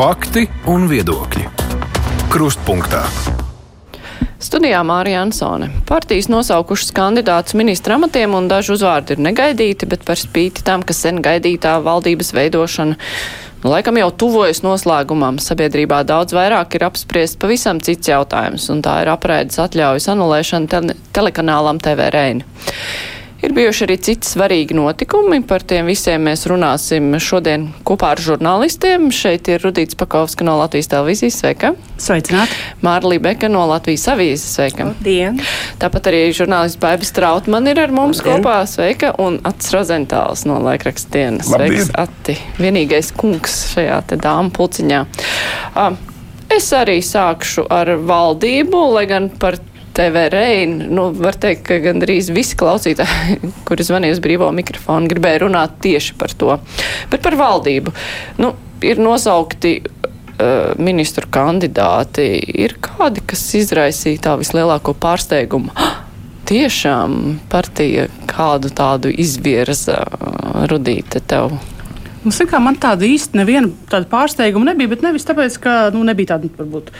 Fakti un viedokļi. Krustpunktā. Studijā Mārija Ansone. Partijas nosaukušas kandidātus ministra amatiem un daži uzvārdi ir negaidīti, bet par spīti tam, ka sen gaidītā valdības veidošana nu, laikam jau tuvojas noslēgumam. Sabiedrībā daudz vairāk ir apspriest pavisam cits jautājums, un tā ir apraides atļaujas anulēšana te telekanālam TV Reini. Ir bijuši arī citi svarīgi notikumi, par tiem visiem mēs runāsim šodien kopā ar žurnālistiem. Šeit ir Rudīts Pakovska no Latvijas televīzijas, sveika! Sveicināt! Mārlī Beka no Latvijas avīzes, sveika! Labdien! Tāpat arī žurnālists Baibis Trautman ir ar mums Labdien. kopā, sveika! Un Ats Rozentāls no laikraksta dienas, sveiks, Ati! Vienīgais kungs šajā te dāmu pulciņā. Es arī sākšu ar valdību, lai gan par TV Reina, nu, var teikt, ka gandrīz visi klausītāji, kuri zvanīja uz brīvo mikrofonu, gribēja runāt tieši par to. Bet par valdību. Nu, ir nosaukti uh, ministru kandidāti. Ir kādi, kas izraisīja tā vislielāko pārsteigumu? Tiešām partija kādu tādu izvirza rudīte tev Nu, kā, man tāda īsti neviena tāda pārsteiguma nebija, bet nevis tāpēc, ka nu, nebija tāda varbūt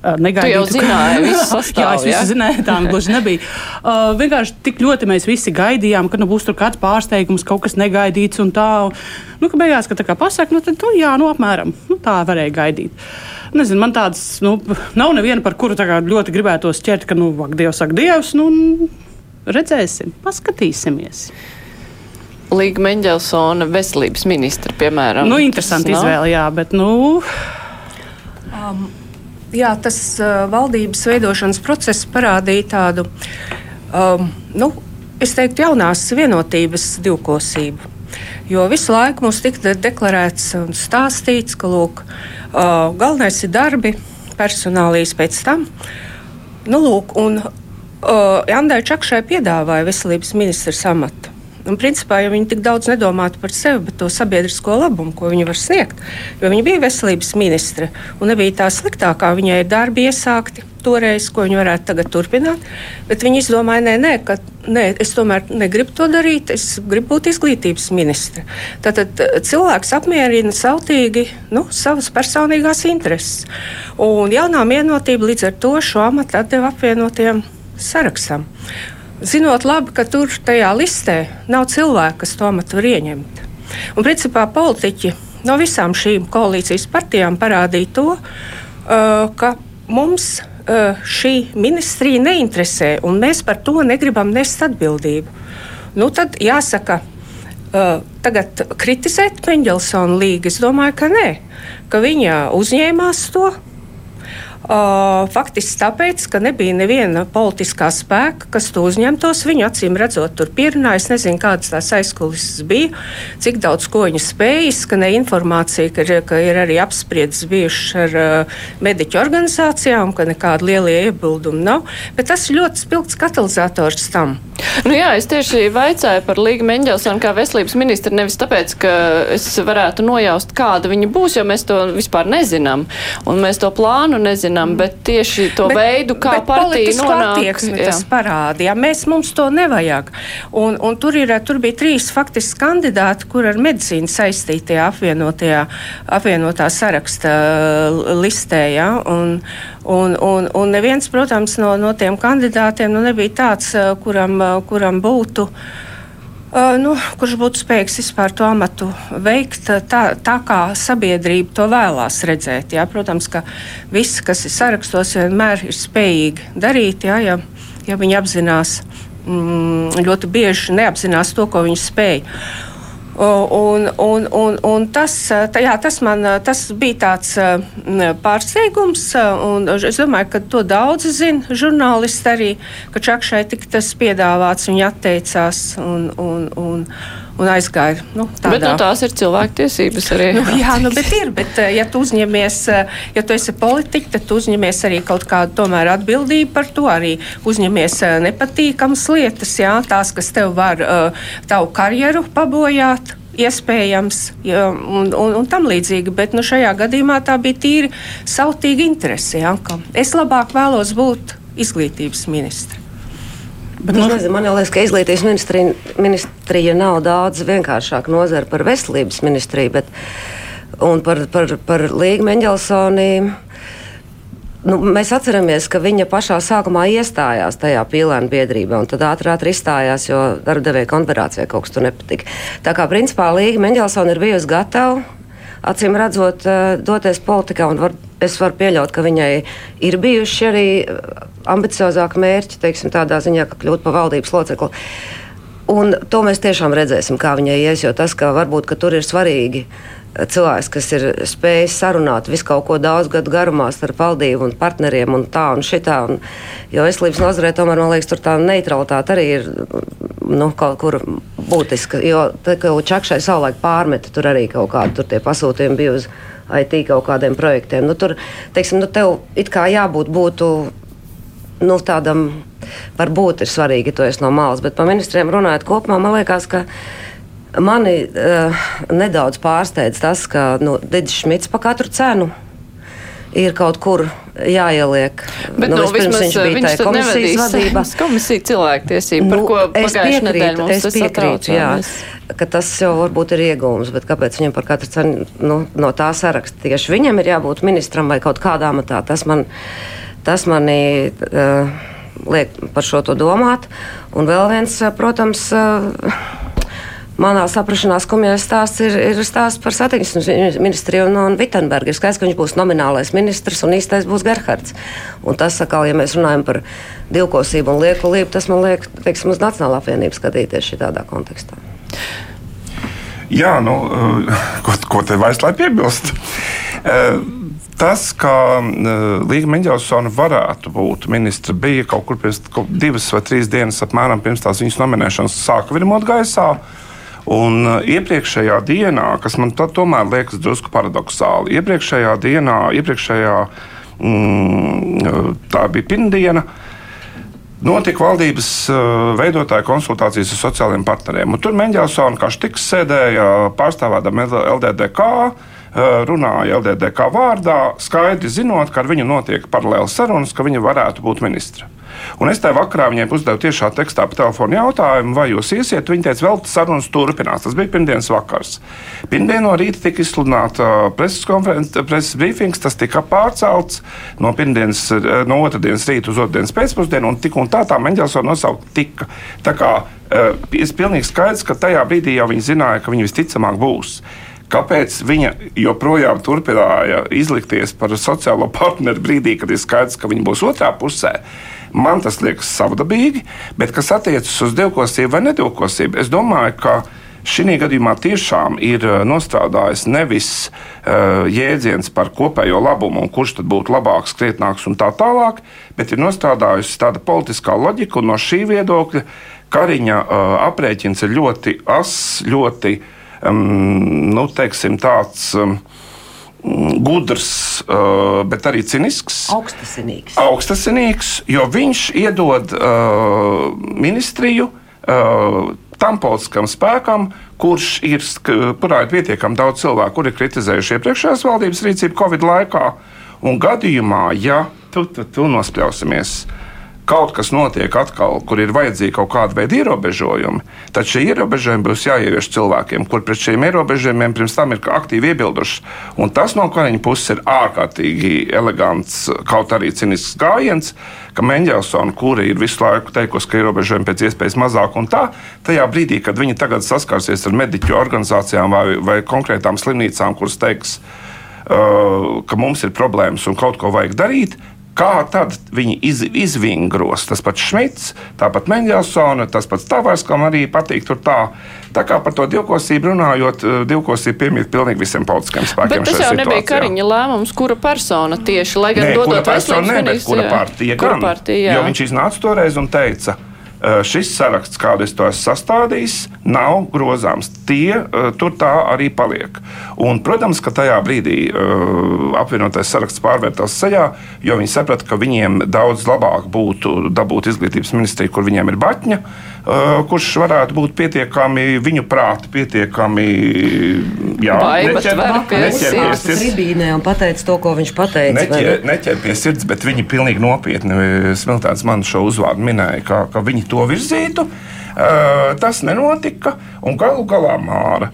negaidīta. Tu jau zināji, visu sastāvu, jā, es visu zināju, tā gluži nebija. Uh, vienkārši tik ļoti mēs visi gaidījām, ka nu, būs tur kāds pārsteigums, kaut kas negaidīts un tā. Nu, ka beigās, ka tā kā pasaka, nu, tad, nu, jā, nu, apmēram nu, tā varēja gaidīt. Nezinu, man tādas, nu, nav neviena, par kuru ļoti gribētos ķert, ka, nu, ak, Dievs, ak, Dievs, nu, redzēsim, paskatīsimies. Līga Mendelsona veselības ministra, piemēram. Nu, interesanti izvēle, jā, bet, nu. Um, jā, tas uh, valdības veidošanas process parādīja tādu, um, nu, es teiktu, jaunās vienotības divkosību. Jo visu laiku mums tika deklarēts un stāstīts, ka lūk, uh, galvenais ir darbi, personālīs pēc tam. Nu, lūk, un uh, Andai Čakšai piedāvāja veselības ministrs amatu. Un, principā, ja viņi tik daudz nedomātu par sevi, bet to sabiedrisko labumu, ko viņi var sniegt, jo viņa bija veselības ministre un nebija tā sliktākā, viņai ir darbi iesākti toreiz, ko viņi varētu tagad turpināt. Bet viņi izdomāja, nē, nē, ka nē, es tomēr negribu to darīt, es gribu būt izglītības ministre. Tātad eh, cilvēks apmierina sautīgi nu, savas personīgās intereses. Un jaunā vienotība līdz ar to šo amatu atdeva apvienotiem sarakstam zinot labi, ka tur tajā listē nav cilvēku, kas to amatu var ieņemt. Un, principā, politiķi no visām šīm koalīcijas partijām parādīja to, ka mums šī ministrija neinteresē, un mēs par to negribam nest atbildību. Nu, tad jāsaka, tagad kritizēt Mendelsona līgu. Es domāju, ka nē, ka viņa uzņēmās to faktiski tāpēc, ka nebija neviena politiskā spēka, kas to uzņemtos. Viņu acīm redzot, tur pierunāja. Es nezinu, kādas tās aizkulisēs bija, cik daudz ko viņa spēja. Izskanēja informācija, ka, ka ir arī apspriedzes bijušas ar uh, mediķu organizācijām, ka nekāda lielie iebildumi nav. Bet tas ir ļoti spilgts katalizators tam. Nu jā, es tieši vaicāju par Līgu Meņģelsonu kā veselības ministru nevis tāpēc, ka es varētu nojaust, kāda viņa būs, jo mēs to vispār nezinām. Un mēs to plānu nezinām nezinām, bet tieši to bet, veidu, kā partija nonāk. Attieksmi, tas parādīja. Mēs mums to nevajag. Un, un tur, ir, tur bija trīs faktiski kandidāti, kur ar medicīnu saistītajā apvienotajā, apvienotā saraksta uh, listē. Ja? Un, un, un, un neviens, protams, no, no tiem kandidātiem nu, nebija tāds, uh, kuram, uh, kuram būtu. Uh, Uh, nu, kurš būtu spējīgs vispār to amatu veikt tā, tā kā sabiedrība to vēlās redzēt. Jā. Protams, ka viss, kas ir sarakstos, vienmēr ir spējīgi darīt, jā, ja, ja viņi apzinās, mm, ļoti bieži neapzinās to, ko viņi spēj. Un, un, un, un tas, tā, jā, tas, man, tas bija tāds pārsteigums, un es domāju, ka to daudzi zina. Žurnālisti arī, ka Čakšai tika tas piedāvāts, viņi atteicās. Un, un, un, un aizgāja. Nu, tādā. bet nu, tās ir cilvēktiesības arī. Nu, jā, nu, bet ir. Bet, eh, ja tu uzņemies, eh, ja tu esi politiķis, tad tu uzņemies arī kaut kādu tomēr atbildību par to. Arī uzņemies eh, nepatīkamas lietas, jā, tās, kas tev var tavu karjeru pabojāt. Iespējams, ja, un, un, un tam līdzīgi, bet nu, šajā gadījumā tā bija tīri sautīga interese. Ja, es labāk vēlos būt izglītības ministrs. Bet, nu, nezinu, man liekas, ka izglītības ministrija, ministrija nav daudz vienkāršāka nozara par veselības ministriju. Bet, Un par, par, par Līgu Mendelsoni. Nu, mēs atceramies, ka viņa pašā sākumā iestājās tajā pīlēna biedrībā, un tad ātrāk ātri izstājās, jo darba devēja konfederācijai kaut kas tur nepatika. Tā kā principā Līga Mendelsona ir bijusi gatava, acīm redzot, eh, doties politikā, un var, es varu pieļaut, ka viņai ir bijuši arī eh, ambiciozāki mērķi, teiksim, tādā ziņā, ka kļūt par valdības locekli. Un to mēs tiešām redzēsim, kā viņai ies, jo tas, ka varbūt ka tur ir svarīgi cilvēks, kas ir spējis sarunāt visu kaut ko daudz gadu garumā starp valdību un partneriem un tā un šitā. Un, jo veselības nozarē tomēr, man liekas, tur tā neutralitāte arī ir nu, kaut kur būtiska. Jo tā, ka Čakšai savulaik pārmeta, tur arī kaut kādi pasūtījumi bija uz IT kaut kādiem projektiem. Nu, tur, teiksim, nu, tev it kā jābūt būtu nu, tādam, varbūt ir svarīgi, tu esi no malas, bet par ministriem runājot kopumā, man liekas, ka Mani uh, nedaudz pārsteidz tas, ka nu, Digis Šmits par katru cenu ir kaut kur jāieliek. Bet nu, nu, vismaz viņš bija tajā komisijas vadībā. Komisija cilvēktiesība, nu, par ko es piekrītu, es piekrītu, jā, ka tas jau varbūt ir iegūms, bet kāpēc viņam par katru cenu nu, no tā saraksta tieši viņam ir jābūt ministram vai kaut kādā amatā, tas man, tas mani uh, liek par šo to domāt. Un vēl viens, protams, uh, manā saprašanā skumjais stāsts ir, ir stāsts par satiksmes ministriju un, un Vitsenbergu. Ir skaidrs, ka viņš būs nominālais ministrs un īstais būs Gerhards. Un tas, sakal, ja mēs runājam par divkosību un liekulību, tas man liek, teiksim, uz Nacionālā apvienību skatīties šādā kontekstā. Jā, nu, eh, ko, ko te vairs lai piebilst? Eh, tas, ka uh, Līga Meņģelsona varētu būt ministra, bija kaut kur pirms divas vai trīs dienas, apmēram pirms tās viņas nominēšanas, sāka virmot gaisā. Uh, Un uh, iepriekšējā dienā, kas man tomēr liekas drusku paradoxāli, iepriekšējā dienā, iepriekšējā mm, tā bija pirmdiena. Notika valdības uh, veidotāja konsultācijas ar sociālajiem partneriem. Un tur Meņģelsona kā štiks sēdēja pārstāvēdam LDDK, uh, runāja LDDK vārdā, skaidri zinot, ka ar viņu notiek paralēli sarunas, ka viņa varētu būt ministra. Un es tajā vakarā viņai uzdevu tiešā tekstā pa telefonu jautājumu, vai jūs iesiet. Viņa teica, vēl sarunas turpinās. Tas bija pirmdienas vakars. Pirmdien no rīta tika izsludināta preses konferences, preses brīfings. Tas tika pārcelts no, no otrdienas rīta uz otrdienas pēcpusdienu, un tik un tā tā Mendelsona nosaukt tika. Tā kā ir pilnīgi skaidrs, ka tajā brīdī jau viņi zināja, ka viņi visticamāk būs. Kāpēc viņa joprojām turpināja izlikties par sociālo partneri brīdī, kad ir skaidrs, ka viņi būs otrā pusē? Man tas liekas savdabīgi, bet kas attiecas uz divkosību vai nedivkosību, es domāju, ka šī gadījumā tiešām ir eh, nostrādājis nevis uh, jēdziens par kopējo labumu un kurš tad būtu labāks, krietnāks un tā tālāk, bet ir nostrādājusi tāda politiskā loģika un no šī viedokļa Kariņa uh, aprēķins ir ļoti ass, ļoti um, nu, teiksim, tāds. Gudrs, uh, bet arī cinisks. Augstasinīgs. Augstasinīgs, jo viņš iedod uh, ministriju uh, tam politiskam spēkam, kurš ir, kurā ir pietiekami daudz cilvēku, kuri ir kritizējuši iepriekšējās valdības rīcību Covid laikā. Un gadījumā, ja tu, tu, tu nospļausimies, uh, kaut kas notiek atkal, kur ir vajadzīgi kaut kāda veida ierobežojumi, tad šie ierobežojumi būs jāievieš cilvēkiem, kur pret šiem ierobežojumiem pirms tam ir aktīvi iebilduši. Un tas no Kariņa puses ir ārkārtīgi elegants, kaut arī cinisks gājiens, ka Mendelsona, kura ir visu laiku teikusi, ka ierobežojumi pēc iespējas mazāk un tā, tajā brīdī, kad viņi tagad saskarsies ar mediķu organizācijām vai, vai konkrētām slimnīcām, kuras teiks, uh, ka mums ir problēmas un kaut ko vajag darīt, Kā tad viņi iz, izvingros? Tas pats Šmits, tāpat Mendelsona, tas pats Tavars, kam arī patīk tur tā. Tā kā par to divkosību runājot, eh, divkosība piemīt pilnīgi visiem politiskiem spēkiem. Bet tas jau nebija Kariņa lēmums, kura persona tieši, lai gan dodot veselības ministrs. Kura partija, kura partija, jā. jo viņš iznāca toreiz un teica, šis saraksts, kādu es to esmu sastādījis, nav grozāms. Tie eh, tur tā arī paliek. Un, protams, ka tajā brīdī uh, apvienotais saraksts pārvērtās ceļā, jo viņi saprata, ka viņiem daudz labāk būtu dabūt izglītības ministriju, kur viņiem ir uh, kurš varētu būt pietiekami viņu prāti, pietiekami neķer pie tribīnē un pateica to, ko viņš pateica. Neķer, neķer pie sirds, bet viņi pilnīgi nopietni smiltēns man šo uzvārdu minēja, ka, ka viņi to virzītu. Tas nenotika, un galu galā Māra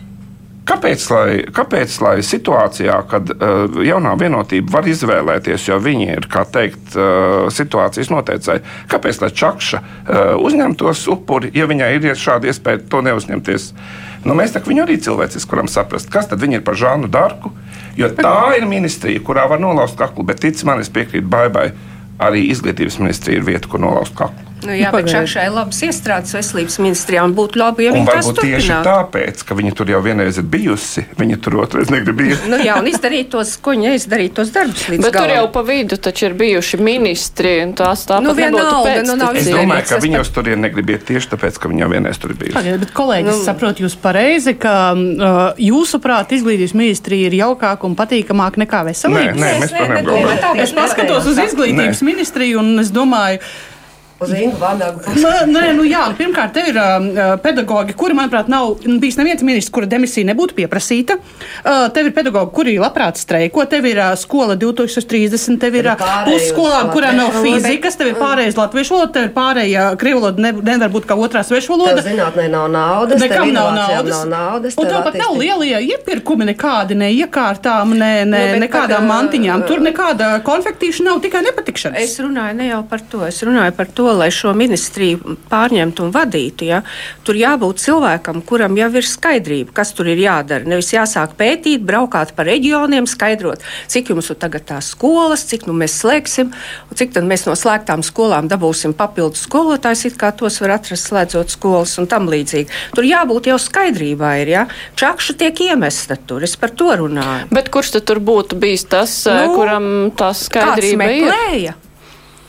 Kāpēc, lai, kāpēc, lai situācijā, kad uh, jaunā vienotība var izvēlēties, jo viņi ir, kā teikt, uh, situācijas noteicēji, kāpēc lai Čakša uh, uzņemtos upuri, ja viņai ir šāda iespēja to neuzņemties? Nu, mēs viņu arī cilvēciski varam saprast, kas tad ir par Žānu Darku. Jo tā ir ministrija, kurā var nolauzt kaklu, bet tic man, es piekrītu Baibai, arī izglītības ministrija ir vieta, kur nolauzt kaklu. Nu, jā, bet šai labas iestrādes veselības ministrijā būtu labi, ja viņi to tieši turpinātu. tāpēc, ka viņi tur jau vienreiz ir bijusi, viņi tur otrreiz negrib būt. nu, jā, un izdarīt tos, ko viņi neizdarīja, tos darbus līdz bet galam. tur jau pa vidu taču ir bijuši ministri, un tās tāpat nu, vienalga, nu, nav Es domāju, ka viņi uz turien negrib iet tieši tāpēc, ka viņi jau vienreiz tur ir bijuši. Pagaidiet, bet kolēģis nu, saprot jūs pareizi, ka uh, jūsuprāt izglītības ministrija ir jaukāka un patīkamāka nekā veselības? Nē, nē, mēs par nedomājam. Es paskatos uz izglītības ministriju un es domāju, Uz. Nē, nu jā, pirmkārt, te ir uh, pedagoģi, kuri, manuprāt, nav bijis neviens ministrs, kura demisija nebūtu pieprasīta. Uh, tev ir pedagoģi, kuri labprāt streiko, tev ir uh, skola 2030, tev ir uh, pusskolām, kurām nav fizikas, tev ir pārējais latviešu valoda, tev ir pārējā krievu valoda, ne, nevar būt kā otrā svešu valoda. Tev zinātnē nav naudas, nekam nav naudas. Nav naudas un tev pat nav lielie iepirkumi nekādi, ne iekārtām, ne, ne, no, nekādām par, mantiņām. Tur nekāda konfektīšana nav, tikai nepatikšanas. Es runāju ne jau par to, es runāju par to, to, lai šo ministriju pārņemtu un vadītu, ja, tur jābūt cilvēkam, kuram jau ir skaidrība, kas tur ir jādara. Nevis jāsāk pētīt, braukāt pa reģioniem, skaidrot, cik jums ir tagad tās skolas, cik nu mēs slēgsim, un cik tad mēs no slēgtām skolām dabūsim papildus skolotājus, it kā tos var atrast slēdzot skolas un tam līdzīgi. Tur jābūt jau skaidrībai, ja. Čakša tiek iemesta tur, es par to runāju. Bet kurš tad tur būtu bijis tas, nu, kuram tā skaidrība ir?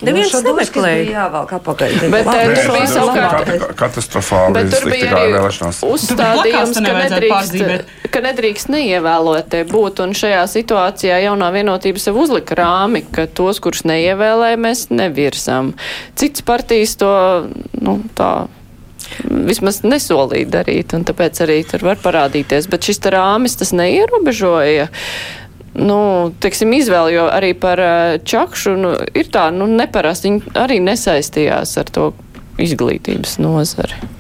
Neviens nu, nemeklēja. Jā, vēl kā pagaidi. Bet Nē, tur bija savukārt katastrofāli. Bet tur bija arī uzstādījums, ka nedrīkst, ka nedrīkst neievēlētie būt. Un šajā situācijā jaunā vienotība sev uzlika rāmi, ka tos, kurus neievēlē, mēs nevirsam. Cits partijas to, nu, tā vismaz nesolīja darīt, un tāpēc arī tur var parādīties. Bet šis rāmis tas neierobežoja nu, teiksim, izvēli, jo arī par eh, čakšu nu, ir tā, nu, neparasti viņi arī nesaistījās ar to izglītības nozari.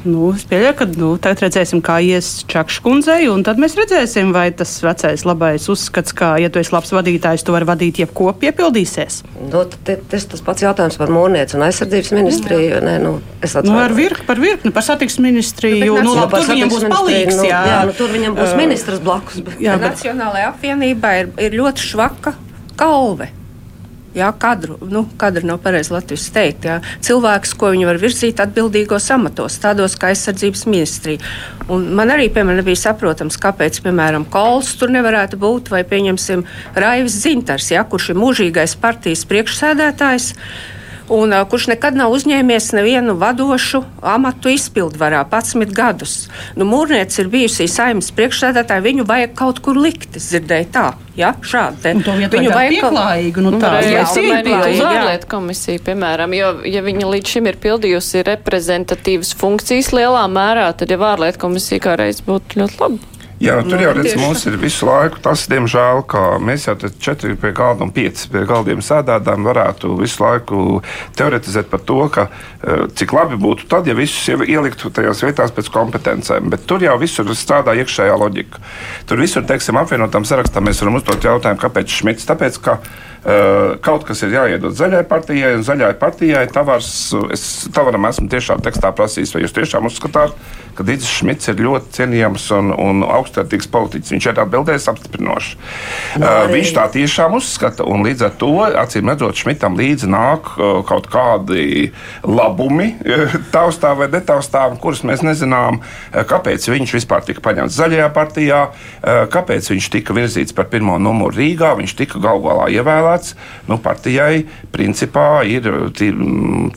Nu, es pieļauju, ka nu, tagad redzēsim, kā ies Čakša kundzei, un tad mēs redzēsim, vai tas vecais labais uzskats, ka, ja tu esi labs vadītājs, tu vari vadīt jebko piepildīsies. Nu, tas tas pats jautājums par mūrnieci un aizsardzības ministriju. Nē, nu, nu, ar virkni, par virkni, par satiksmes ministriju. Nu, nu, labi, tur viņam būs palīgs. Nu, jā, jā nu, tur viņam būs uh, ministrs blakus. Bet. Jā, bet... Nacionālajā apvienībā ir, ir ļoti švaka kalve. Jā, kadru, nu, kadru nav pareizi latviešu teikt. Jā. Cilvēks, ko viņi var virzīt atbildīgos amatos, tādos kā aizsardzības ministrija. Un man arī, piemēram, nebija saprotams, kāpēc, piemēram, Kols tur nevarētu būt, vai, pieņemsim, Raivis Zintars, jā, kurš ir mūžīgais partijas priekšsēdētājs un uh, kurš nekad nav uzņēmies nevienu vadošu amatu izpildvarā, 11 gadus. Nu, Mūrnietis ir bijusi saimnes priekšsēdētāja, viņu vajag kaut kur likt, dzirdēju tā. Ja, šādi. Viņu vajag pieklājīgu, nu, tā ir uz ārlietu komisiju, piemēram, jo, ja viņa līdz šim ir pildījusi reprezentatīvas funkcijas lielā mērā, tad jau ārlietu komisija kā reiz būtu ļoti labi. Jā, nu, tur jau redz, mums ir visu laiku tas, diemžēl, ka mēs jau četri pie galda un pieci pie galdiem sēdētām varētu visu laiku teoretizēt par to, ka eh, cik labi būtu tad, ja visus ieliktu tajās vietās pēc kompetencēm. Bet tur jau visur strādā iekšējā loģika. Tur visur, teiksim, apvienotām sarakstā mēs varam uzdot jautājumu, kāpēc Šmits? Tāpēc, ka kaut kas ir jāiedod zaļai partijai, un zaļai partijai tavars, es tavaram esmu tiešām tekstā prasījis, vai jūs tiešām uzskatāt, ka Digis Šmits ir ļoti cienījams un, un augstvērtīgs politiķis. Viņš ir atbildējis apstiprinoši. Uh, viņš tā tiešām uzskata, un līdz ar to, acīm redzot, Šmitam līdzi nāk uh, kaut kādi labumi, taustā vai netaustā, kurus mēs nezinām, kāpēc viņš vispār tika paņemts zaļajā partijā, kāpēc viņš tika virzīts par pirmo numuru Rīgā, viņš tika galu galā ievēlēts. Nu, partijai principā ir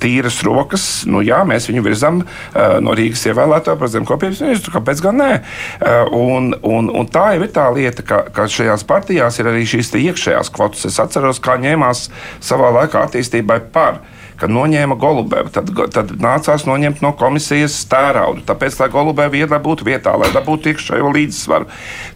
tīras rokas. Nu, jā, mēs viņu virzam uh, no Rīgas ievēlētā par zemkopības ministru, kāpēc gan nē? Eh, un, un, un tā jau ir tā lieta, ka, ka šajās partijās ir arī šīs iekšējās kvotas. Es atceros, kā ņēmās savā laikā attīstībai par ka noņēma Golubevu. Tad, tad nācās noņemt no komisijas stēraudu, tāpēc, lai Golubeva vieta būtu vietā, lai dabūtu iekšējo līdzsvaru.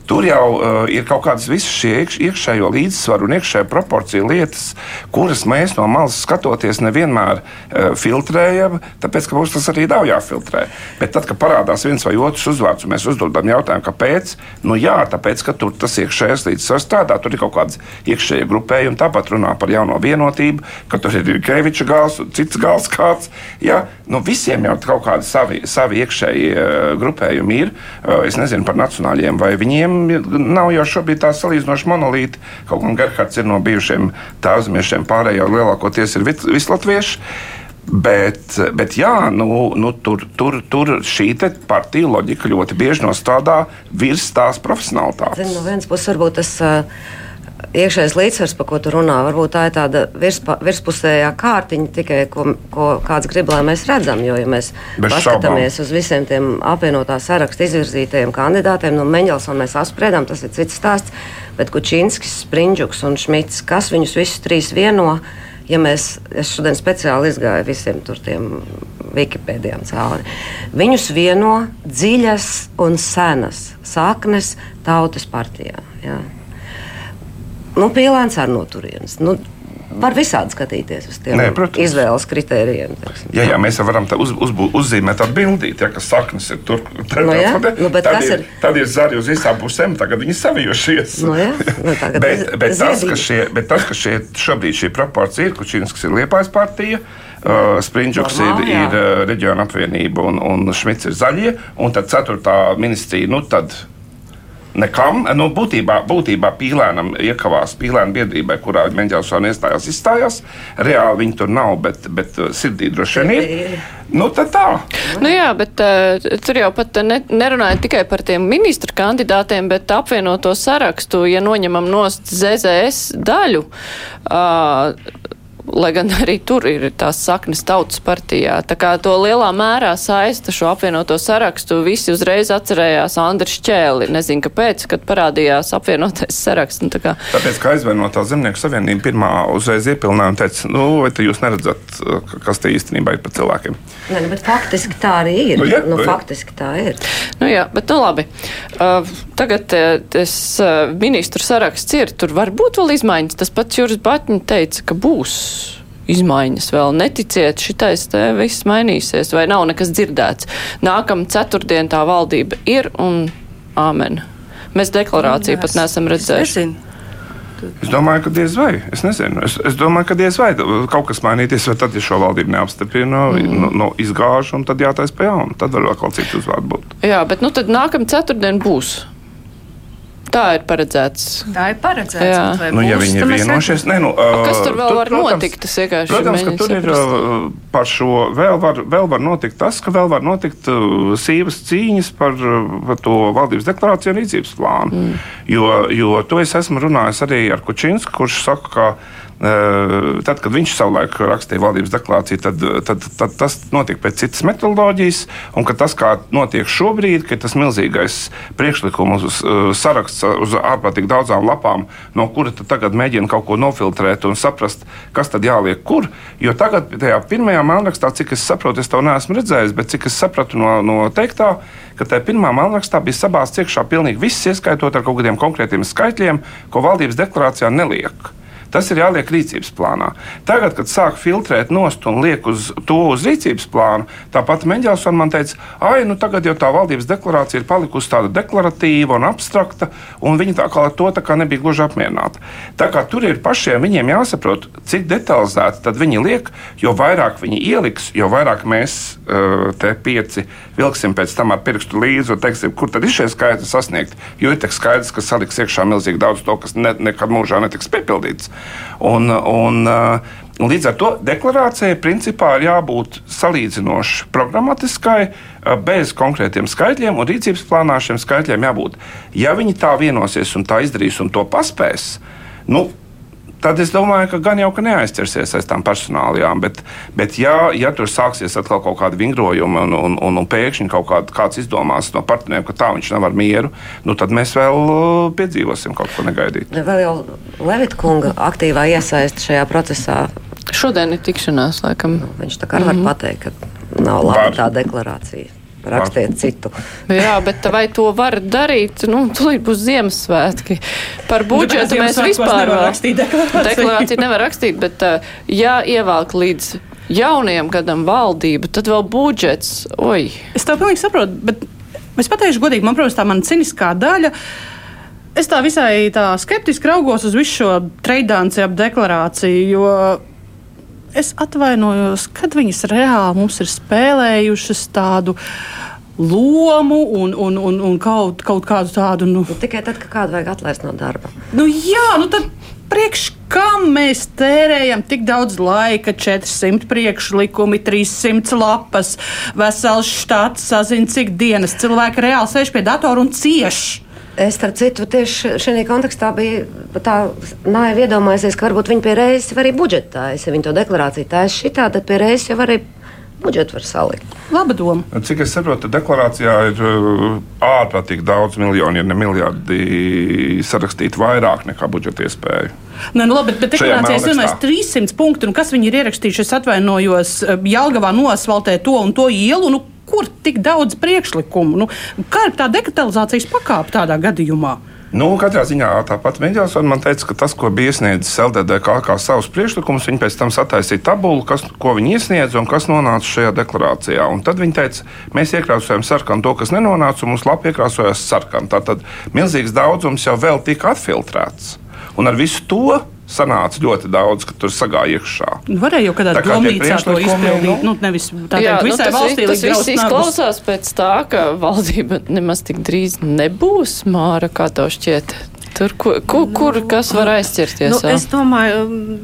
Tur jau uh, ir kaut kādas visas šie iekš, iekšējo līdzsvaru un iekšējo proporciju lietas, kuras mēs no malas skatoties nevienmēr uh, filtrējam, tāpēc, ka mums tas arī nav jāfiltrē. Bet tad, kad parādās viens vai otrs uzvārds, un mēs uzdodam jautājumu, kāpēc, nu jā, tāpēc, ka tur tas iekšējais līdzsvars strādā, tur ir kaut kādas iekšējie grupējumi, tāpat runā par jauno vienotību, ka tur ir Keviča gals, cits gals kāds. Jā, nu visiem jau kaut kādi savi, savi iekšēji uh, grupējumi ir. Uh, es nezinu par nacionāļiem, vai viņiem nav jau šobrīd tā salīdzinoši monolīti. Kaut gan Gerhards ir no bijušiem tāzmiešiem, pārējie lielākoties ir vislatvieši. Bet, bet jā, nu, nu, tur, tur, tur šī partija loģika ļoti bieži nostrādā virs tās profesionālitātes. Zin, no vienas puses, varbūt tas uh, iekšējais līdzsvars, par ko tu runā, varbūt tā ir tāda virspa, virspusējā kārtiņa, tikai ko, ko kāds grib, lai mēs redzam. Jo, ja mēs Bez paskatāmies šaubām. uz visiem tiem apvienotā saraksta izvirzītajiem kandidātiem, no nu, Meņģelsona mēs apspriedām, tas ir cits stāsts, bet Kučinskis, Sprindžuks un Šmits, kas viņus visus trīs vieno, ja mēs, es šodien speciāli izgāju visiem tur tiem Wikipēdijām cauri. Viņus vieno dziļas un senas saknes tautas partijā. Jā nu, pīlēns ar no turienes. Nu, var visādi skatīties uz tiem Nē, protams. izvēles kritērijiem. Teksim. Jā, jā, mēs varam uz, uz, uzzīmēt tādu bildīti, ja, ka saknes ir tur. Tad, no, jā, nu, tad, ir, ir? tad ir zari uz visām pusēm, tagad viņi savijušies. No, jā, nu, bet, bet, tas, ka šie, bet tas, ka šie, šobrīd šī proporcija ir, Kučīnskas ir Liepājas partija, Uh, Springļuks ir, ir uh, reģiona apvienība un, un Šmits ir zaļie. Un tad ceturtā ministrija, nu tad nekam. Nu, būtībā, būtībā pīlēnam iekavās pīlēna biedrībai, kurā Meņģelsona iestājās, izstājās. Reāli viņi tur nav, bet, bet uh, sirdī droši vien ir. Nu, tā. Nu, jā, bet uh, tur jau pat ne, nerunāja tikai par tiem ministru kandidātiem, bet apvienoto sarakstu, ja noņemam nost ZZS daļu. Uh, lai gan arī tur ir tās saknes tautas partijā. Tā kā to lielā mērā saista šo apvienoto sarakstu, visi uzreiz atcerējās Andris Čēli. Nezinu, kāpēc, kad parādījās apvienotais saraksts. Nu, tā kā... Tāpēc, ka aizvainotā zemnieku savienība pirmā uzreiz iepilnāja un teica, nu, vai te jūs neredzat, kas te īstenībā ir par cilvēkiem? Nē, nu, bet faktiski tā arī ir. Nu, jā, nu, jā. faktiski tā ir. Nu, jā, bet nu labi. Uh, tagad uh, tas uh, ministru saraksts ir, tur var būt vēl izmaiņas. Tas pats Juris Batņi teica, ka būs izmaiņas vēl. Neticiet, šitais te viss mainīsies, vai nav nekas dzirdēts. Nākam ceturtdien tā valdība ir un āmen. Mēs deklarāciju pat neesam redzējuši. Es domāju, ka diez vai. Es nezinu. Es, es domāju, ka diez vai kaut kas mainīties, vai tad, ja šo valdību neapstiprina, mm. no, no izgāž, un tad jātaisa pa jaunu. Tad var vēl kaut cits uzvārds būt. Jā, bet nu tad nākamā ceturtdiena būs. Tā ir paredzēts. Tā ir paredzēts. Nu, ja viņi ir vienojušies, ne, nu, uh, kas tur vēl tur, var protams, notikt? Tas vienkārši protams, ka tur saprast. ir uh, par šo vēl var, vēl var notikt tas, ka vēl var notikt uh, sīvas cīņas par, par to valdības deklarāciju un rīcības plānu. Mm. Jo, jo to es esmu runājis arī ar Kučinsku, kurš saka, ka Eh, tad, kad viņš savulaik rakstīja valdības deklarāciju, tad, tad, tad tas notika pēc citas metodoloģijas, un tas, kā notiek šobrīd, ka tas milzīgais priekšlikumu eh, saraksts uz ārkārtīgi daudzām lapām, no kura tagad mēģina kaut ko nofiltrēt un saprast, kas tad jāliek kur. Jo tagad, tajā pirmajā melnrakstā, cik es saprotu, es to neesmu redzējis, bet cik es sapratu no, no teiktā, ka tajā pirmā melnrakstā bija sabāzts iekšā pilnīgi viss, ieskaitot ar kaut kādiem konkrētiem skaitļiem, ko valdības deklarācijā neliek. Tas ir jāliek rīcības plānā. Tagad, kad sāk filtrēt nost un liek uz to uz rīcības plānu, tāpat Meņģelsona man teica, ah, nu tagad jau tā valdības deklarācija ir palikusi tāda deklaratīva un abstrakta, un viņi tā kā ar to kā nebija gluži apmierināti. Tā kā tur ir pašiem viņiem jāsaprot, cik detalizēti tad viņi liek, jo vairāk viņi ieliks, jo vairāk mēs uh, te pieci vilksim pēc tam ar pirkstu līdzi un teiksim, kur tad ir šie skaitļi sasniegt. Jo ir skaidrs, ka saliks iekšā milzīgi daudz to, kas ne, nekad mūžā netiks piepildīts. Un, un, uh, Un līdz ar to deklarācijai principā ir jābūt salīdzinoši programmatiskai, uh, bez konkrētiem skaitļiem, un rīcības plānā šiem skaitļiem jābūt. Ja viņi tā vienosies un tā izdarīs un to paspēs, nu, tad es domāju, ka gan jau ka neaizķersies aiz tām personālajām. Bet, bet ja, ja tur sāksies atkal kaut kāda vingrojuma un, un, un, un pēkšņi kaut kād, kāds izdomās no partneriem, ka tā viņš nevar mieru, nu, tad mēs vēl uh, piedzīvosim kaut ko negaidītu. Vēl jau Levita kunga aktīvā iesaist šajā procesā šodien ir tikšanās, laikam. Nu, viņš tā kā var mm -hmm. pateikt, ka nav laba tā deklarācija. Rakstiet citu. Jā, bet vai to var darīt? Nu, tūlīt būs Ziemassvētki. Par budžetu mēs vispār nevar rakstīt deklarāciju. deklarāciju nevar rakstīt, bet ja ievelk līdz jaunajam gadam valdību, tad vēl budžets. Oi. Es tev pilnīgi saprotu, bet es pateikšu godīgi, man, protams, tā mana ciniskā daļa. Es tā visai tā skeptiski raugos uz visu šo treidānci ap deklarāciju, jo es atvainojos, kad viņas reāli mums ir spēlējušas tādu lomu un, un, un, un kaut, kaut kādu tādu. Nu, nu, tikai tad, kad kādu vajag atlaist no darba. Nu, jā, nu tad priekš kam mēs tērējam tik daudz laika, 400 priekšlikumi, 300 lapas, vesels štats, sazina, cik dienas cilvēki reāli sēž pie datora un cieši. Es starp citu tieši šajā kontekstā biju tā naivi iedomājusies, ka varbūt viņi pie reizes arī budžetājas, ja viņi to deklarāciju taisa šitā, tad pie reizes jau arī budžetu var salikt. Laba doma. Cik es saprotu, deklarācijā ir uh, ārprātīgi daudz miljonu, ja ne miljardi sarakstīt vairāk nekā budžeta iespēju. Nē, nu labi, bet, deklarācijā es domāju, 300 punktu, un kas viņi ir ierakstījuši, es atvainojos, uh, Jelgavā nosvaltē to un to ielu. Nu, kur tik daudz priekšlikumu? Nu, kā ir tā dekatalizācijas pakāpe tādā gadījumā? Nu, katrā ziņā tāpat Meģelsona man teica, ka tas, ko bija iesniedzis LDDK kā savus priekšlikumus, viņi pēc tam sataisīja tabulu, kas, ko viņi iesniedza un kas nonāca šajā deklarācijā. Un tad viņi teica, mēs iekrāsojam sarkanu to, kas nenonāca, un mums labi iekrāsojās sarkanu. Tātad milzīgs daudzums jau vēl tika atfiltrēts. Un ar visu to sanāca ļoti daudz, ka tur sagāja iekšā. Nu, varēja jau kādā domnīcā to izpildīt. Nu, nevis tā jā, teikt, visai nu, valstī tas viss izklausās pēc tā, ka valdība nemaz tik drīz nebūs māra, kā to šķiet. Tur, kur, kur, kur kas var aizķerties? Nu, es domāju,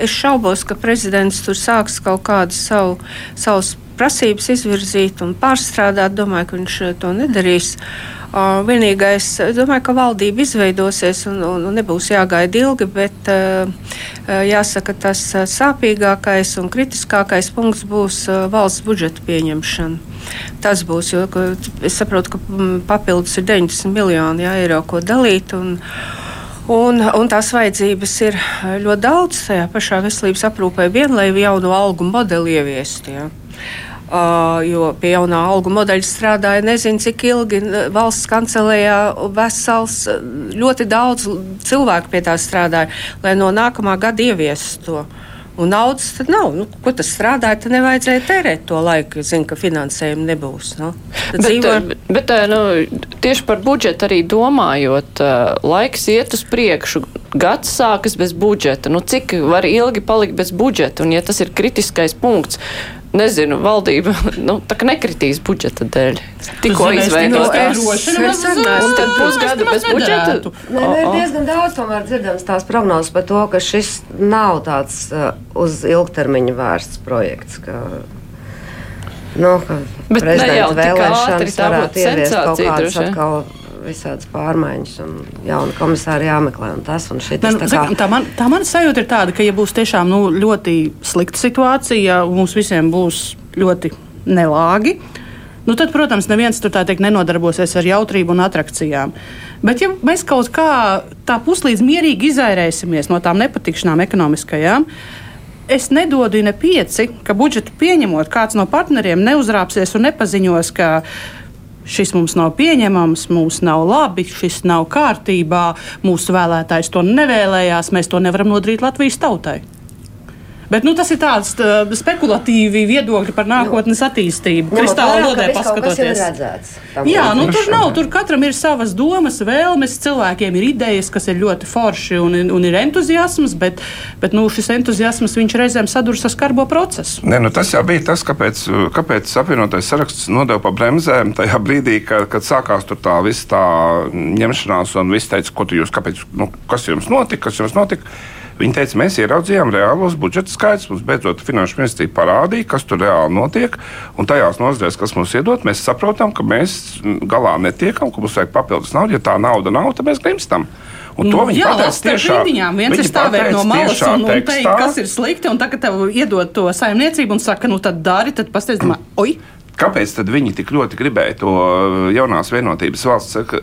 es šaubos, ka prezidents tur sāks kaut kādu savu, savus prasības izvirzīt un pārstrādāt. Domāju, ka viņš to nedarīs. Uh, Vienīgais, es domāju, ka valdība izveidosies un, un, un nebūs jāgaida ilgi, bet jāsaka, tas sāpīgākais un kritiskākais punkts būs valsts budžeta pieņemšana. Tas būs, jo es saprotu, ka papildus ir 90 miljoni jā, eiro, ko dalīt. Un, Un, un tās vajadzības ir ļoti daudz tajā pašā veselības aprūpē, vien lai jaunu algu modeli ieviestu. Ja. Jo pie jaunā algu modeļa strādāja nezinu, cik ilgi valsts kancelējā vesels, ļoti daudz cilvēku pie tā strādāja, lai no nākamā gada ieviestu to. Un naudas tad nav. Nu, ko tas strādāja, tad nevajadzēja tērēt to laiku, jo zina, ka finansējuma nebūs. Nu. Bet, dzīvo... bet nu, tieši par budžetu arī domājot, laiks iet uz priekšu. Gads sākas bez budžeta. Nu, cik var ilgi palikt bez budžeta? Un, ja tas ir kritiskais punkts, nezinu, valdība nu, nekritīs budžeta dēļ. Tikko izveidotas. Un tad pusgadu bez budžeta. Nē, ir diezgan daudz tomēr dzirdams tās prognozes par to, ka šis nav tāds uh, uz ilgtermiņu vērsts projekts. Ka, nu, ka Bet ne jau vēlēšanas varētu ieviest kaut kādas atkal visādas pārmaiņas, un jauni komisāri jāmeklē. Un tas, un šitas, ne, nu, tā, kā... tā, man, tā mana sajūta ir tāda, ka, ja būs tiešām nu, ļoti slikta situācija, mums visiem būs ļoti nelāgi. Nu, tad, protams, neviens tur tā teikt nenodarbosies ar jautrību un attrakcijām. Bet, ja mēs kaut kā tā puslīdz mierīgi izairēsimies no tām nepatikšanām ekonomiskajām, es nedodu ne pieci, ka budžetu pieņemot, kāds no partneriem neuzrāpsies un nepaziņos, ka šis mums nav pieņemams, mums nav labi, šis nav kārtībā, mūsu vēlētājs to nevēlējās, mēs to nevaram nodarīt Latvijas tautai. Bet nu, tas ir tāds tā, spekulatīvi viedokļi par nākotnes attīstību. Kristāla lodē paskatoties. Redzēts, Jā, nu, tur nav. Tur katram ir savas domas, vēlmes, cilvēkiem ir idejas, kas ir ļoti forši un, un ir entuziasms, bet, bet nu, šis entuziasms reizēm saduras ar skarbo procesu. Nē, nu, tas jau bija tas, kāpēc, kāpēc apvienotais saraksts nodeva pa bremzēm tajā brīdī, kad, kad sākās tā visa tā ņemšanās un viss teica, ko tu jūs, kāpēc, nu, kas jums notika, kas jums notika. Viņi teica, mēs ieraudzījām reālos budžeta skaidrs. Mums beidzot finanšu ministrija parādīja, kas tur reāli notiek. Un tajās nozarēs, kas mums iedod, mēs saprotam, ka mēs galā netiekam, ka mums vajag papildus naudu. Ja tā nauda nav, tad mēs grimstam. Un to nu, viņi pateica tiešām. Viņām viens ir stāvēt no malas un, un teikt, kas ir slikti, un tagad tev iedod to saimniecību un saka, nu tad dari, tad domā, oi! Kāpēc viņi tik ļoti gribēja to jaunās vienotības valsts sek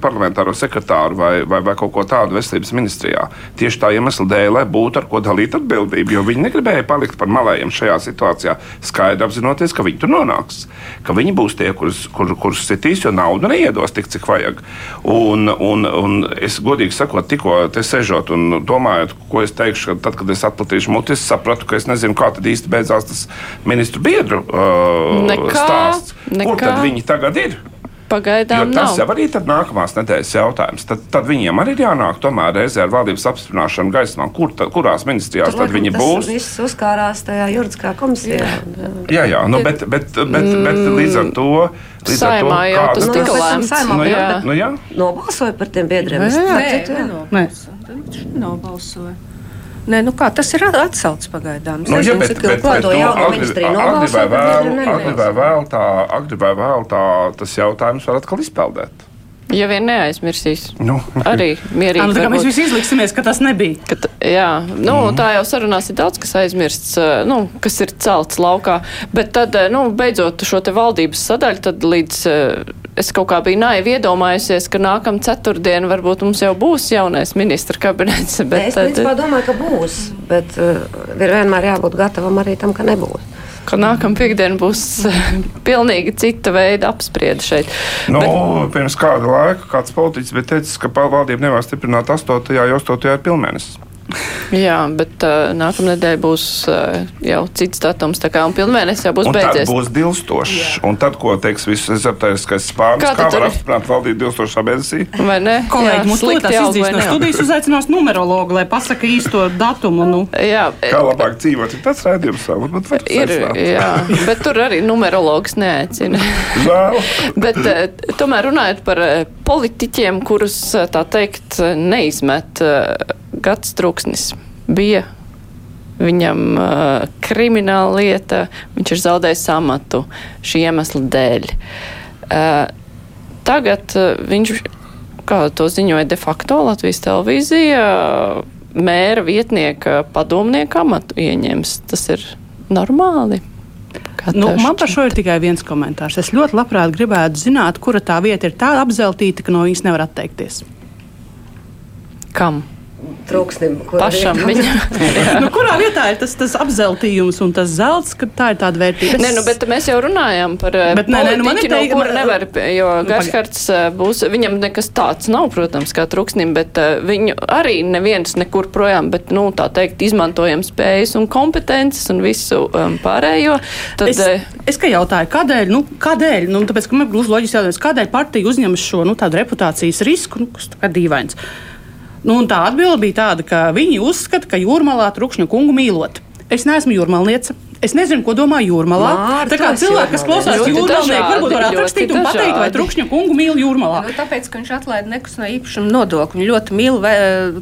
parlamentāro sekretāru vai, vai, vai kaut ko tādu veselības ministrijā? Tieši tā iemesla dēļ, lai būtu ar ko dalīt atbildību, jo viņi negribēja palikt par malējiem šajā situācijā, skaidri apzinoties, ka viņi tur nonāks, ka viņi būs tie, kurus kur, kur sitīs, jo naudu neiedos tik, cik vajag. Un, un, un es godīgi sakot, tikko te sežot un domājot, ko es teikšu, ka tad, kad es atplatīšu muti, es sapratu, ka es nezinu, kā tad īsti beidzās tas ministru biedru uh, nekā, stāsts. Nekā. Kur tad viņi tagad ir? Pagaidām jo tas nav. jau arī ir nākamās nedēļas jautājums. Tad, tad viņiem arī ir jānāk tomēr reizē ar valdības apstiprināšanu gaismā, kur ta, kurās ministrijās Tur, tad viņi būs. Tas viss uzkārās tajā juridiskā komisijā. Jā, jā, jā nu, bet, bet, bet, bet, bet līdz ar to. Līdz saimā ar to, jau tas tika lēmts. Nu, jā, nu, jā. Nobalsoja par tiem biedriem. Nē, nē, nē. Nobalsoja. Nē, nu kā, tas ir atcelts pagaidām. Nu, ja, bet, bet, bet, nu, agri, agri vai vēl, agri vai vēl tā, agri vai vēl tā, tas jautājums var atkal izpeldēt. Ja vien neaizmirsīs, nu. arī mierīgi. Nu, mēs visi izliksimies, ka tas nebija. Ka jā, nu, mm. tā jau sarunās ir daudz, kas aizmirsts, nu, kas ir celts laukā. Bet tad, nu, beidzot šo te valdības sadaļu, tad līdz es kaut kā biju naivi iedomājusies, ka nākam ceturtdien varbūt mums jau būs jaunais ministra kabinets. Bet, es principā domāju, ka būs, bet uh, ir vienmēr jābūt gatavam arī tam, ka nebūs ka nākamā piekdiena būs pilnīgi cita veida apspriede šeit. Nu, Bet... Pirms kāda laika kāds politiķis bija teicis, ka valdība nevar stiprināt 8. un 8. ir pilnmēnesis. Jā, bet uh, nākamā nedēļa būs uh, jau cits datums. Tā kā pilnvērtības jau būs un beidzies. Tas būs dilstošs. Un tad, ko teiks viss ezotēriskais spārns, kā, kā var apstiprināt valdīt dilstošā mēnesī? Vai ne? Kolēģi, mums tūlīt izdīs no studijas uzaicinās numerologu, lai pasaka īsto datumu. Nu. Jā. Kā labāk dzīvot, ir tas rādījums savu. Ir, jā, bet tur arī numerologs neaicina. bet uh, tomēr runājot par uh, politiķiem, kurus, tā teikt, neizmet. Gads trūksnis bija viņam uh, krimināla lieta, viņš ir zaudējis amatu šī iemesla dēļ. Uh, tagad uh, viņš, kā to ziņoja de facto Latvijas televīzija, uh, mēra vietnieka padomnieka amatu ieņems. Tas ir normāli. Nu, man par šo ir tikai viens komentārs. Es ļoti labprāt gribētu zināt, kura tā vieta ir tā apzeltīta, ka no viņas nevar atteikties. Kam? Trūksnim. Pašam viņam. nu, kurā vietā ir tas, tas apzeltījums un tas zelts, ka tā ir tāda vērtība? Nē, nu, bet mēs jau runājam par eh, bet, nē, nē, nu, man ir teikt, no, nevar, jo nu, Garshards eh, būs, viņam nekas tāds nav, protams, kā trūksnim, bet uh, viņu arī neviens nekur projām, bet, nu, tā teikt, izmantojam spējas un kompetences un visu um, pārējo. Tad, es, es kā jautāju, kādēļ, nu, kādēļ, nu, tāpēc, ka man gluži loģiski jautājums, kādēļ partija uzņemas šo, nu, tādu reputācijas risku, nu, kas tā kā dīvains. Nu, tā atbilde bija tāda, ka viņi uzskata, ka jūrmalā trukšņu kungu mīlot. Es neesmu jūrmalniece. Es nezinu, ko domā jūrmalā. Mārta, tā kā cilvēki, kas klausās jūrmalnieku, varbūt var atrakstīt un pateikt, vai trukšņa kungu mīl jūrmalā. Nu, tāpēc, ka viņš atlaida nekustamā īpašuma nodokli. Viņš ļoti mīl ve,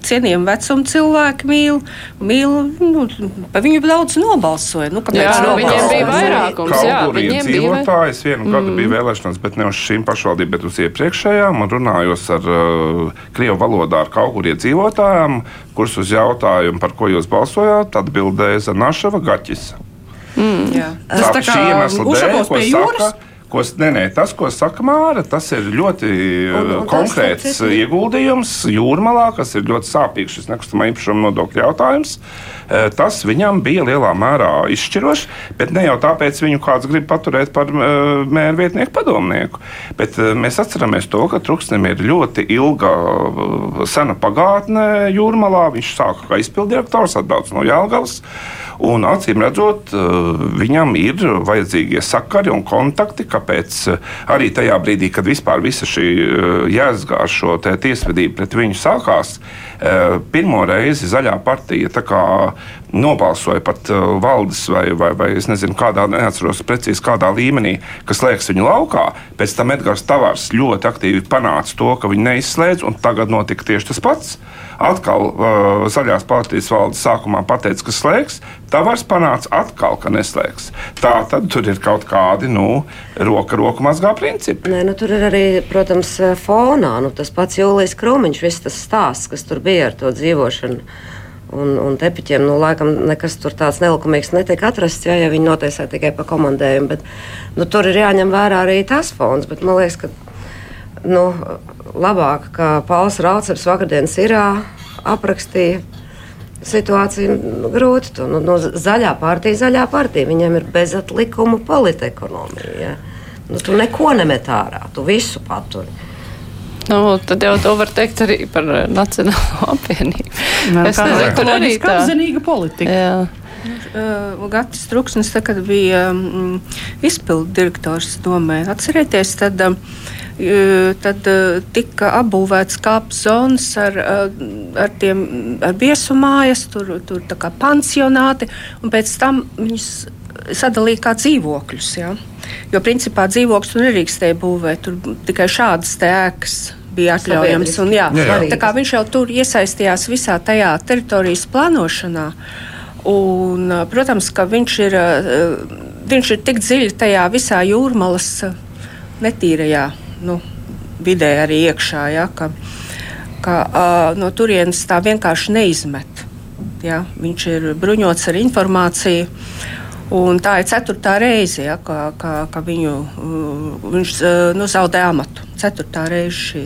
cienījumu vecumu cilvēku, mīl, mīl nu, pa viņu daudz nobalsoja. Nu, jā, nu, viņiem bija vairākums. Jā, viņiem dzīvotājs. Vienu gadu mm. bija vēlēšanas, bet ne uz šīm pašvaldībām, bet uz iepriekšējām. Un runājos ar uh, Krievu valodā ar kaut kur iedzīvotājiem, kurus uz jautājumu, par ko jūs balsojāt, atbildēja Zanašava Gaķis. Mm. Jā. Tas tā kā uzšakos pie jūras. Saka, Ko, nē, nē, tas, ko saka Māra, tas ir ļoti un, un uh, konkrēts tas, tas, ieguldījums jūrmalā, kas ir ļoti sāpīgs šis nekustamā īpašuma nodokļu jautājums. Uh, tas viņam bija lielā mērā izšķirošs, bet ne jau tāpēc viņu kāds grib paturēt par mēru vietnieku padomnieku. Bet mēs atceramies to, ka Truksnim ir ļoti ilga, sena pagātne jūrmalā. Viņš sāka kā izpildirektors, atbrauc no Jālgavas. Un acīm redzot, viņam ir vajadzīgie sakari un kontakti, kāpēc arī tajā brīdī, kad vispār visa šī jēdzgā ar šo tiesvedību pret viņu sākās, pirmo reizi zaļā partija nobalsoja pat valdes vai, vai, vai es nezinu, kādā, neatceros precīzi kādā līmenī, kas liekas viņu laukā. Pēc tam Edgars Tavārs ļoti aktīvi panāca to, ka viņi neizslēdz, un tagad notika tieši tas pats atkal uh, zaļās partijas valdes sākumā pateica, ka slēgs, Tavars panāca atkal, ka neslēgs. Tā tad tur ir kaut kādi nu, roka roku mazgā principi. Nē, nu, tur ir arī, protams, fonā nu, tas pats Jūlijas Krūmiņš, viss tas stāsts, kas tur bija ar to dzīvošanu un, un tepiķiem. Nu, laikam nekas tāds nelikumīgs netiek atrasts, ja, ja viņi notiesā tikai pa komandējumu. Bet, nu, tur ir jāņem vērā arī tas fonds. Bet, man liekas, ka nu, labāk, ka Pauls Rauceps vakardienas ir aprakstīja. Situācija nu, grūti. Tu, nu, no zaļā partija, zaļā partija. Viņiem ir bezatlikuma politekonomija. Ja. Nu, tu neko nemet ārā, tu visu paturi. Nu, tad jau to var teikt arī par eh, Nacionālo apvienību. Nā, es nezinu, tur arī tā zinīga politika. Jā. Uh, Gatis Truksnis, tā, kad bija um, izpildu direktors domē, atcerieties, tad, uh, tad uh, tika apbūvēts kāpnes zonas ar, uh, ar, tiem, ar viesu mājas, tur, tur tā kā pansionāti, un pēc tam viņus sadalīja kā dzīvokļus. Ja? Jo principā dzīvokļus tur nedrīkstēja būvēt, tur tikai šādas ēkas bija atļaujams. Un, jā, jā, jā. Tā kā viņš jau tur iesaistījās visā tajā teritorijas plānošanā. Un, protams, ka viņš ir, viņš ir tik dziļi tajā visā jūrmalas netīrajā nu, vidē arī iekšā, ja, ka, ka uh, no turienes tā vienkārši neizmet. Ja, viņš ir bruņots ar informāciju. Un tā ir ceturtā reize, ja, ka, ka, ka viņu, viņš nu, zaudē amatu. Ceturtā reize šī.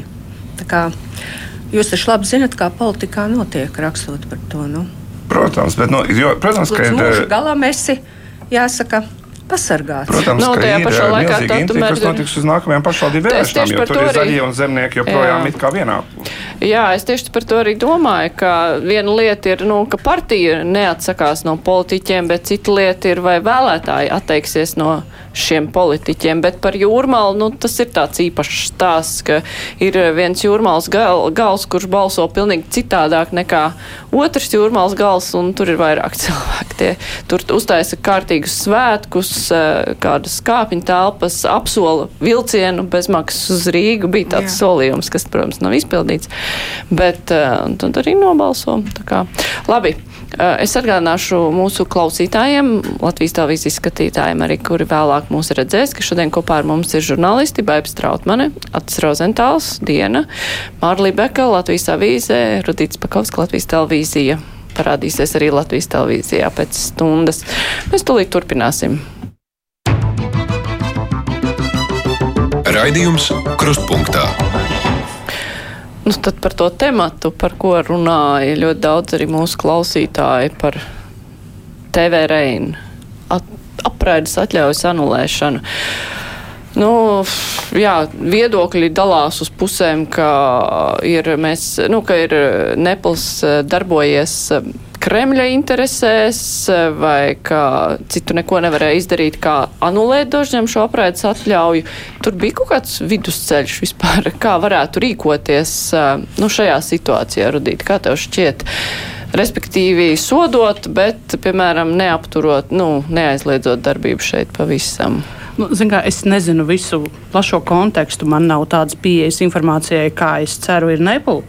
Kā, jūs taču labi zinat, kā politikā notiek rakstot par to. Nu. Protams, bet, nu, jo, protams, ka ir. Galam esi, jāsaka, pasargāts. Protams, no, ka ir pašā laikā tā tomēr... kas notiks uz nākamajām pašvaldību vēlēšanām, jo tur ir zaļie un zemnieki joprojām jā. it kā vienā. Jā, es tieši par to arī domāju, ka viena lieta ir, nu, ka partija neatsakās no politiķiem, bet cita lieta ir, vai vēlētāji atteiksies no šiem politiķiem. Bet par jūrmālu, nu, tas ir tāds īpašs stāsts, ka ir viens jūrmāls gal, gals, kurš balso pilnīgi citādāk nekā otrs jūrmāls gals, un tur ir vairāk cilvēki. Tie, tur uztaisa kārtīgus svētkus, eh, kādas kāpiņu telpas, apsola vilcienu bezmaksas uz Rīgu. Bija tāds Jā. solījums, kas, protams, nav izpildīts, bet uh, tad arī nobalso. Labi. Eh, es atgādināšu mūsu klausītājiem, Latvijas televīzijas skatītājiem, arī kuri vēlāk mūs redzēs, ka šodien kopā ar mums ir žurnālisti Baibs Trautmane, Atis Rozentāls, Diena, Mārlī Beka, Latvijas avīzē, Rudīts Pakovs, Latvijas televīzija. Parādīsies arī Latvijas televīzijā pēc stundas. Mēs tūlīt turpināsim. Raidījums Krustpunktā. Nu, tad par to tematu, par ko runāja ļoti daudz arī mūsu klausītāji par TV reinu, at, apraides atļaujas anulēšanu. Nu, jā, viedokļi dalās uz pusēm, ka ir, mēs, nu, ka ir Nepals darbojies Kremļa interesēs, vai ka citu neko nevarēja izdarīt, kā anulēt dožņam šo apraides atļauju. Tur bija kaut kāds vidusceļš vispār, kā varētu rīkoties nu, šajā situācijā, Rudīt, kā tev šķiet? Respektīvi, sodot, bet, piemēram, neapturot, nu, neaizliedzot darbību šeit pavisam. Nu, kā, es nezinu visu plašo kontekstu. Man nav tādas pieejas informācijai, kā es ceru, ir Nepal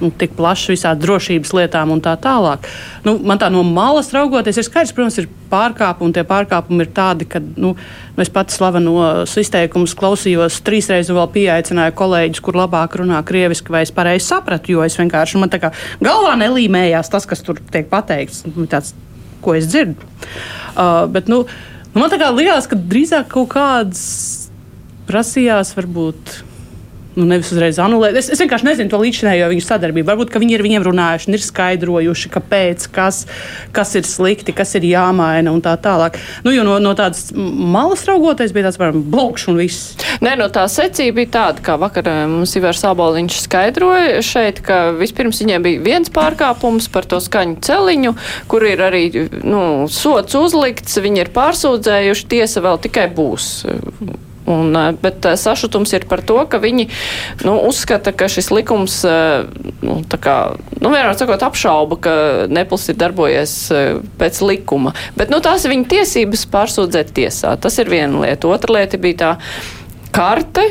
nu, tik plašs visām drošības lietām un tā tālāk. Nu, man tā no malas raugoties, ir skaidrs, protams, ir pārkāpumi, tie pārkāpumi ir tādi, ka nu, nu es pats slavenos izteikumus klausījos trīsreiz un vēl pieaicināju kolēģus, kur labāk runā krieviski, vai es pareizi sapratu, jo es vienkārši man tā kā galvā nelīmējās tas, kas tur tiek pateikts, nu, tāds, ko es dzirdu. Uh, bet, nu, nu, man tā kā liekas, ka drīzāk kaut kāds prasījās varbūt nu, nevis uzreiz anulēt. Es, es vienkārši nezinu to līdzinējo viņu sadarbību. Varbūt viņi ir viņiem runājuši, ir skaidrojuši, kāpēc, kas, kas ir slikti, kas ir jāmaina un tā tālāk. Nu, jo no, no tādas malas raugoties, bija tāds piemēram blokš un viss. Nē, no tā secība bija tāda, ka vakar eh, mums Ivars Aboliņš skaidroja šeit, ka vispirms viņiem bija viens pārkāpums par to skaņu celiņu, kur ir arī nu, sots uzlikts, viņi ir pārsūdzējuši, tiesa vēl tikai būs Un, eh, bet eh, sašutums ir par to, ka viņi nu, uzskata, ka šis likums, eh, nu, kā, nu, vienmēr sakot, apšauba, ka Nepls ir darbojies pēc likuma. Bet nu, tās ir viņa tiesības pārsūdzēt tiesā. Tas ir viena lieta. Otra lieta bija tā karte,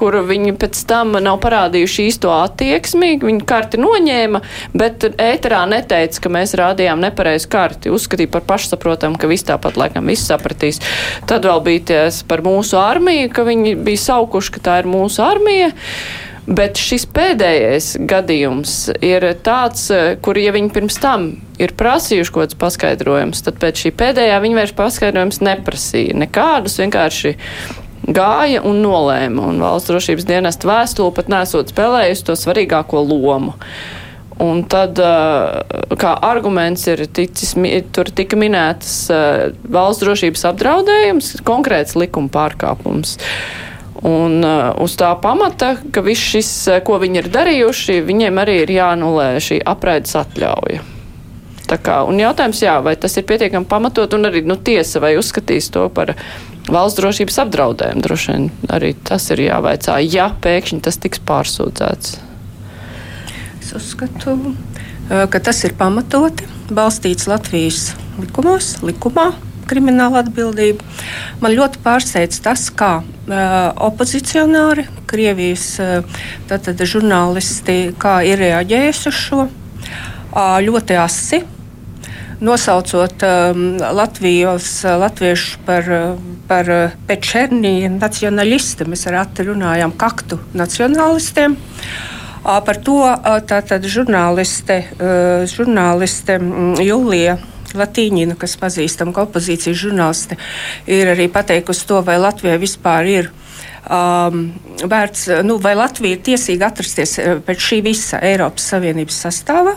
kur viņi pēc tam nav parādījuši īsto attieksmi. Viņi karti noņēma, bet ēterā neteica, ka mēs rādījām nepareizu karti. Uzskatīja par pašsaprotamu, ka viss tāpat laikam viss sapratīs. Tad vēl bija ties par mūsu armiju, ka viņi bija saukuši, ka tā ir mūsu armija. Bet šis pēdējais gadījums ir tāds, kur, ja viņi pirms tam ir prasījuši kaut kāds paskaidrojums, tad pēc šī pēdējā viņi vairs paskaidrojums neprasīja. Nekādus vienkārši gāja un nolēma, un valsts drošības dienesta vēstule pat nesot spēlējusi to svarīgāko lomu. Un tad, kā arguments ir ticis, tur tika minētas valsts drošības apdraudējums, konkrēts likuma pārkāpums. Un uh, uz tā pamata, ka viss šis, ko viņi ir darījuši, viņiem arī ir jānulē šī apraides atļauja. Tā kā, un jautājums, jā, vai tas ir pietiekami pamatot, un arī nu, tiesa vai uzskatīs to par valsts drošības apdraudējumu. Droši vien arī tas ir jāvaicā, ja pēkšņi tas tiks pārsūdzēts. Es uzskatu, ka tas ir pamatoti, balstīts Latvijas likumos, likumā krimināla atbildība. Man ļoti pārsteidz tas, kā uh, opozicionāri, Krievijas uh, žurnālisti, kā ir reaģējuši uz šo uh, ļoti asi. Nosaucot um, Latvijas, latviešu par, par pečerniju nacionālistiem, mēs ar Ati runājām kaktu nacionālistiem. Par to tātad žurnāliste, žurnāliste Julija Latīņina, kas pazīstama kā opozīcijas žurnāliste, ir arī pateikusi to, vai Latvijai vispār ir um, vērts, nu, vai Latvija ir tiesīga atrasties uh, pēc šī visa Eiropas Savienības sastāvā.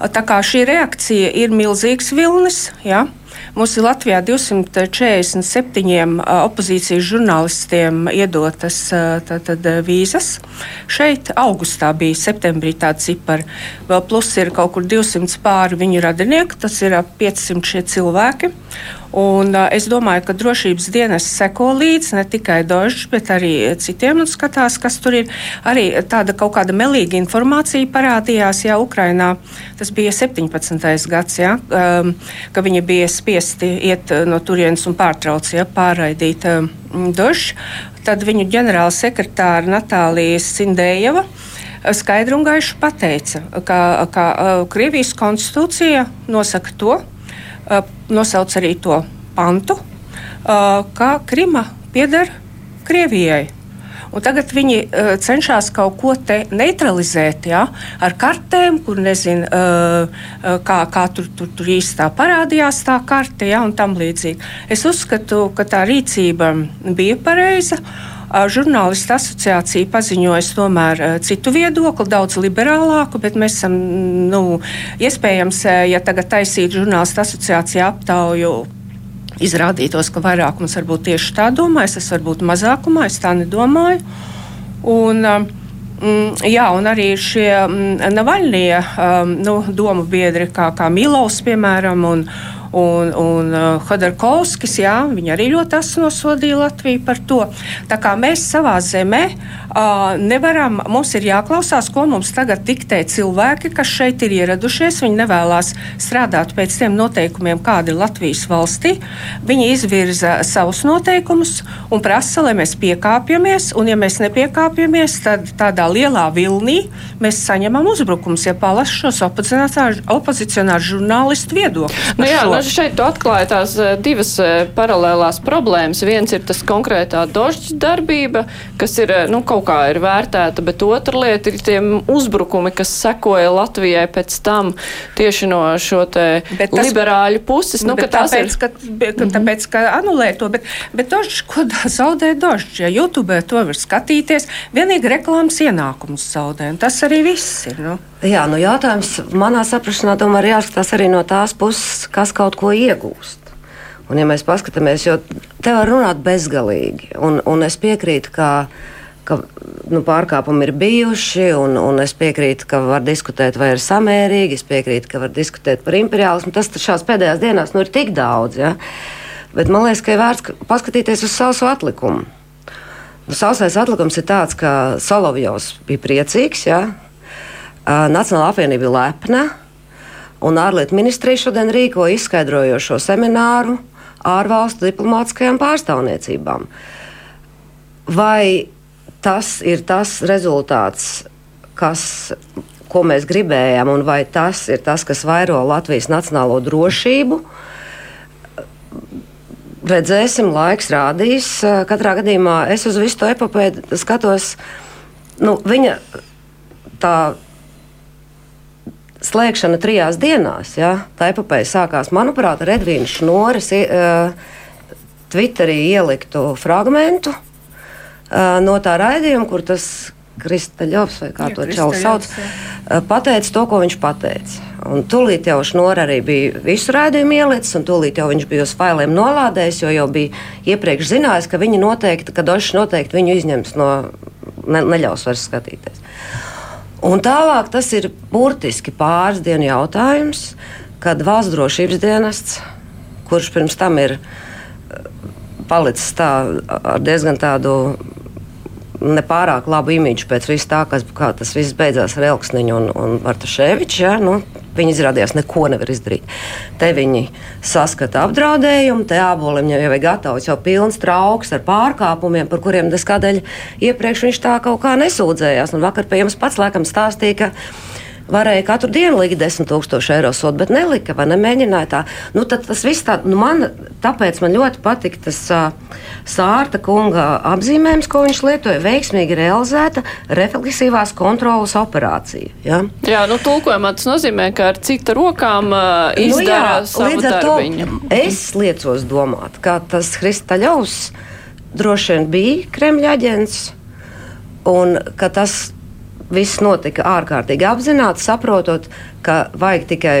Tā kā šī reakcija ir milzīgs vilnis, ja, Mums ir Latvijā 247 opozīcijas žurnālistiem iedotas tātad, vīzas. Šeit augustā bija septembrī tāda cipara. Vēl plus ir kaut kur 200 pāri viņu radinieku, tas ir ap 500 šie cilvēki. Un, uh, es domāju, ka drošības dienas seko līdzi ne tikai Dožs, bet arī citiem un skatās, kas tur ir. Arī tāda kaut kāda melīga informācija parādījās, ja Ukrainā tas bija 17. gads, ja, um, ka viņi bija spiesti iet no turienes un pārtrauc, ja, pārraidīt um, Dožs. Tad viņu ģenerāla sekretāra Natālija Sindējeva skaidri un gaiši pateica, ka, ka Krievijas konstitūcija nosaka to, nosauc arī to pantu, ka Krima pieder Krievijai. Un tagad viņi uh, cenšas kaut ko neutralizēt ja, ar kartēm, kur nezinu, uh, kā, kā tur, tur, tur īstā parādījās tā karte ja, un tam līdzīgi. Es uzskatu, ka tā rīcība bija pareiza. Žurnālistu asociācija paziņoja tomēr citu viedokli, daudz liberālāku, bet mēs esam, nu, iespējams, ja tagad taisītu žurnālistu asociāciju aptauju izrādītos, ka vairākums varbūt tieši tā domā, es esmu varbūt mazākumā, es tā nedomāju. Un, Mm, jā, un arī šie mm, Navaļnie um, nu, domu biedri, kā, kā Milovs, piemēram, un, un, un uh, Hodorkovskis, jā, viņi arī ļoti asi nosodīja Latviju par to. Tā kā mēs savā zemē uh, nevaram, mums ir jāklausās, ko mums tagad diktē cilvēki, kas šeit ir ieradušies. Viņi nevēlas strādāt pēc tiem noteikumiem, kādi ir Latvijas valstī. Viņi izvirza savus noteikumus un prasa, lai mēs piekāpjamies, un ja mēs nepiekāpjamies, tad tādā lielā vilnī mēs saņemam uzbrukumus, ja palasām šos opozicionāru žurnālistu viedokļus. Nu jā, nu šeit tu atklāji tās eh, divas eh, paralēlās problēmas. Viens ir tas konkrētā dožģa darbība, kas ir, eh, nu, kaut kā ir vērtēta, bet otra lieta ir tie uzbrukumi, kas sekoja Latvijai pēc tam tieši no šo te bet tas, liberāļu puses. Nu, ka tāpēc, ir... ka, ka, tāpēc, ka anulē to, bet, bet dožģi, ko zaudē dožģi? Ja YouTube to var skatīties, vienīgi reklāmas ienākums zaudē, un tas arī viss ir. Nu. Jā, nu jautājums manā saprašanā tomēr jāskatās arī no tās puses, kas kaut ko iegūst. Un, ja mēs paskatāmies, jo te var runāt bezgalīgi, un, un es piekrītu, ka, ka nu, pārkāpumi ir bijuši, un, un es piekrītu, ka var diskutēt, vai ir samērīgi, es piekrītu, ka var diskutēt par imperiālismu. Tas šās pēdējās dienās nu, ir tik daudz. Ja? Bet man liekas, ka ir vērts paskatīties uz savu atlikumu. Nu, Sausais atlikums ir tāds, ka Solovjovs bija priecīgs. Ja? Nacionāla apvienība ir lepna, un ārlietu ministrija šodien rīko izskaidrojošo semināru ārvalstu diplomātiskajām pārstāvniecībām. Vai tas ir tas rezultāts, kas, ko mēs gribējām, un vai tas ir tas, kas vairo Latvijas nacionālo drošību? Redzēsim, laiks rādīs. Katrā gadījumā es uz visu to epopēju skatos nu, viņa tā slēgšana trijās dienās, ja, tā epopeja sākās, manuprāt, ar Edvīnu Šnoras uh, Twitterī ieliktu fragment uh, no tā raidījuma, kur tas Kristaļovs vai kā jā, to čauli sauc, uh, pateica to, ko viņš pateica. Un tūlīt jau Šnora arī bija visu raidījumu ielicis, un tūlīt jau viņš bija uz failiem nolādējis, jo jau bija iepriekš zinājis, ka viņi noteikti, ka Došs noteikti viņu izņems no, ne, neļaus vairs skatīties. Un tālāk tas ir burtiski pāris dienu jautājums, kad valsts drošības dienests, kurš pirms tam ir palicis tā, ar diezgan tādu nepārāk labu imidžu pēc vis tā, kas, kā tas viss beidzās ar Elksniņu un, un Bartaševiču. Ja? Nu, viņi izrādījās neko nevar izdarīt. Te viņi saskata apdraudējumu, te ābolim jau ir gatavs jau pilns trauks ar pārkāpumiem, par kuriem es kādēļ iepriekš viņš tā kaut kā nesūdzējās. Un vakar pie jums pats laikam stāstīja, ka varēja katru dienu likt 10 tūkstošu eiro sodu, bet nelika vai nemēģināja tā. Nu, tas viss tā, nu man, tāpēc man ļoti patika tas uh, Sārta kunga apzīmējums, ko viņš lietoja, veiksmīgi realizēta refleksīvās kontrolas operācija. Ja? Jā, nu tulkojumā tas nozīmē, ka ar cita rokām uh, izdara nu, jā, ar darbiņu. es liecos domāt, ka tas Kristaļovs droši vien bija Kremļa aģents un ka tas viss notika ārkārtīgi apzināti, saprotot, ka vajag tikai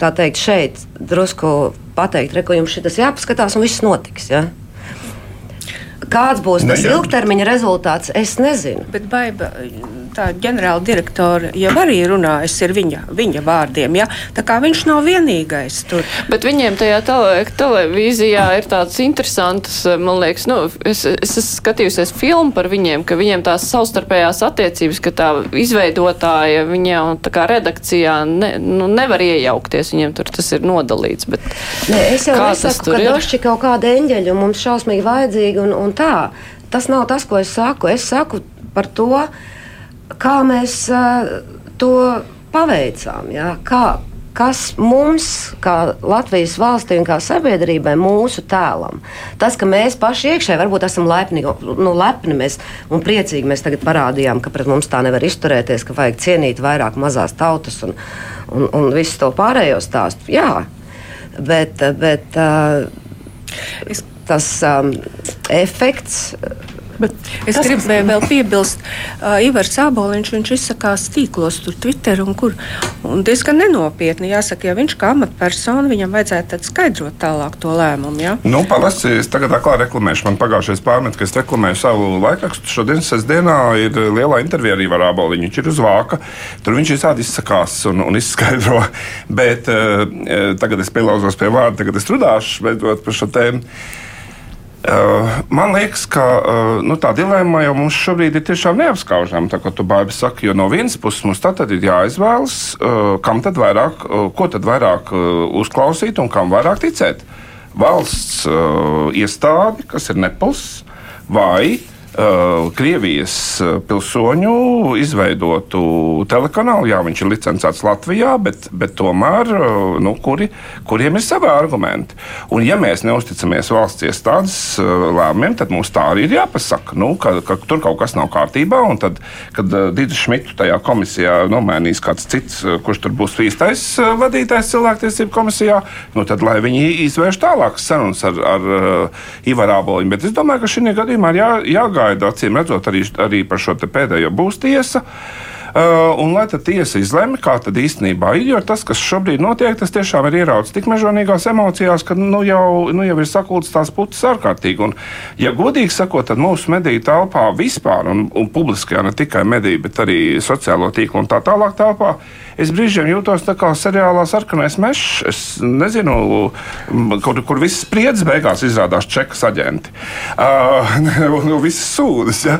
tā teikt šeit drusku pateikt, re, ko jums šis jāpaskatās, un viss notiks. Ja? Kāds būs tas ne, ilgtermiņa rezultāts, es nezinu. Bet baiba, tā ģenerāla direktora jau arī runājas ar viņa, viņa vārdiem. Ja? Tā kā viņš nav vienīgais tur. Bet viņiem tajā tele, televīzijā ir tāds interesants, man liekas, nu, es, es esmu skatījusies filmu par viņiem, ka viņiem tās savstarpējās attiecības, ka tā izveidotāja viņiem tā kā redakcijā ne, nu, nevar iejaukties, viņiem tur tas ir nodalīts. Bet ne, es jau nesaku, ka došķi kaut kāda eņģeļa mums šausmīgi vajadzīga un, un tā. Tas nav tas, ko es saku. Es saku par to, kā mēs uh, to paveicām. Ja? Kā, kas mums, kā Latvijas valstī un kā sabiedrībai, mūsu tēlam. Tas, ka mēs paši iekšēji varbūt esam lepni, nu, lepni mēs, un priecīgi mēs tagad parādījām, ka pret mums tā nevar izturēties, ka vajag cienīt vairāk mazās tautas un, un, un visu to pārējo stāstu. Jā, bet. bet uh, es tas um, efekts. Bet es tas, gribu kas... vēl piebilst, uh, Ivars Sāboliņš, viņš izsakās tīklos, tur Twitter un kur. Un diezgan nenopietni, jāsaka, ja viņš kā amatpersona, viņam vajadzētu skaidrot tālāk to lēmumu. Ja? Nu, palasi, es tagad aklā reklamēšu. Man pagājušais pārmet, ka es reklamēju savu laikrakstu. Šodien sestdienā ir lielā intervija arī ar Āboliņu. Viņš ir uz vāka. Tur viņš visādi izsakās un, un izskaidro. Bet uh, tagad es pielauzos pie vārda, tagad es runāšu beidzot par šo tēmu. Uh, man liekas, ka uh, nu, tā dilemma jau mums šobrīd ir tiešām neapskaužama. Tā kā tu baigi saki, jo no vienas puses mums tad ir jāizvēlas, uh, kam tad vairāk, ko tad vairāk uzklausīt un kam vairāk ticēt. Valsts iestādi, kas ir nepils, vai Uh, Krievijas uh, pilsoņu izveidotu telekanālu. Jā, viņš ir licencēts Latvijā, bet, bet tomēr uh, nu, kuri, kuriem ir savi argumenti. Un, ja mēs neusticamies valsts iestādes lēmumiem, tad mums tā arī ir jāpasaka, nu, ka, ka tur kaut kas nav kārtībā. Tad, kad Dīdis Šmitu tajā komisijā nomainīs kāds cits, kurš tur būs īstais vadītājs cilvēktiesību komisijā, nu, tad lai viņi izvērš tālākas sarunas ar, ar Ivaru Āboliņu. Bet es domāju, ka šī gadījumā ir jā, jāgādā jāgaida, acīm redzot, arī, arī par šo pēdējo būs tiesa. Uh, un lai tā tiesa izlemj, kā tad īstenībā ir, jo tas, kas šobrīd notiek, tas tiešām ir ieraudzis tik mežonīgās emocijās, ka nu jau, nu jau ir sakultas tās putas ārkārtīgi. Un, ja godīgi sakot, tad mūsu mediju telpā vispār, un, un publiskajā ne tikai mediju, bet arī sociālo tīklu un tā tālāk telpā, es brīžiem jūtos tā kā seriālā sarkanais mežs. Es nezinu, kur, kur viss spriedzes beigās izrādās čekas aģenti. Uh, visas sūdzes. Ja?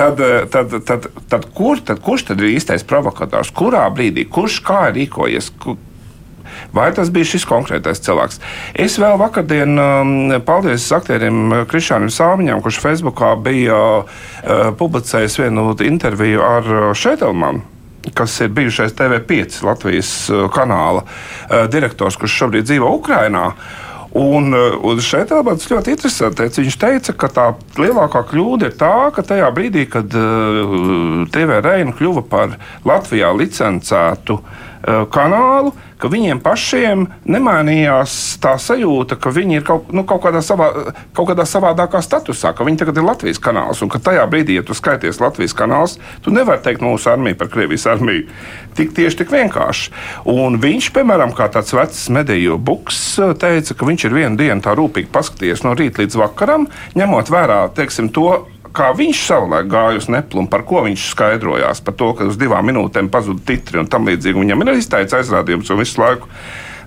Tad, tad, tad, tad, kur, tad kurš tad ir īstais provokators? Kurā brīdī, kurš kā rīkojies? Vai tas bija šis konkrētais cilvēks? Es vēl vakardien, um, paldies aktierim Krišānam Sāmiņam, kurš Facebookā bija uh, publicējis vienu interviju ar Šetelmanu kas ir bijušais TV5 Latvijas kanāla direktors, kurš šobrīd dzīvo Ukrajinā. Un, un šeit tas ļoti interesanti. Viņš teica, ka tā lielākā kļūda ir tā, ka tajā brīdī, kad uh, TV Reina kļuva par Latvijā licencētu uh, kanālu, ka viņiem pašiem nemainījās tā sajūta, ka viņi ir kaut, nu, kaut, kādā, savā, kaut kādā savādākā statusā, ka viņi tagad ir Latvijas kanāls. Un ka tajā brīdī, ja tu skaities Latvijas kanāls, tu nevari teikt mūsu armiju par Krievijas armiju. Tik tieši tik vienkārši. Un viņš, piemēram, kā tāds vecs mediju buks, teica, ka viņš ir vienu dienu tā rūpīgi paskatījies no rīta līdz vakaram, ņemot vērā teiksim, to kā viņš savulaik gāja uz neplu un par ko viņš skaidrojās. Par to, ka uz divām minūtēm pazuda titri un tam līdzīgi. Viņam ir izteicis aizrādījums un visu laiku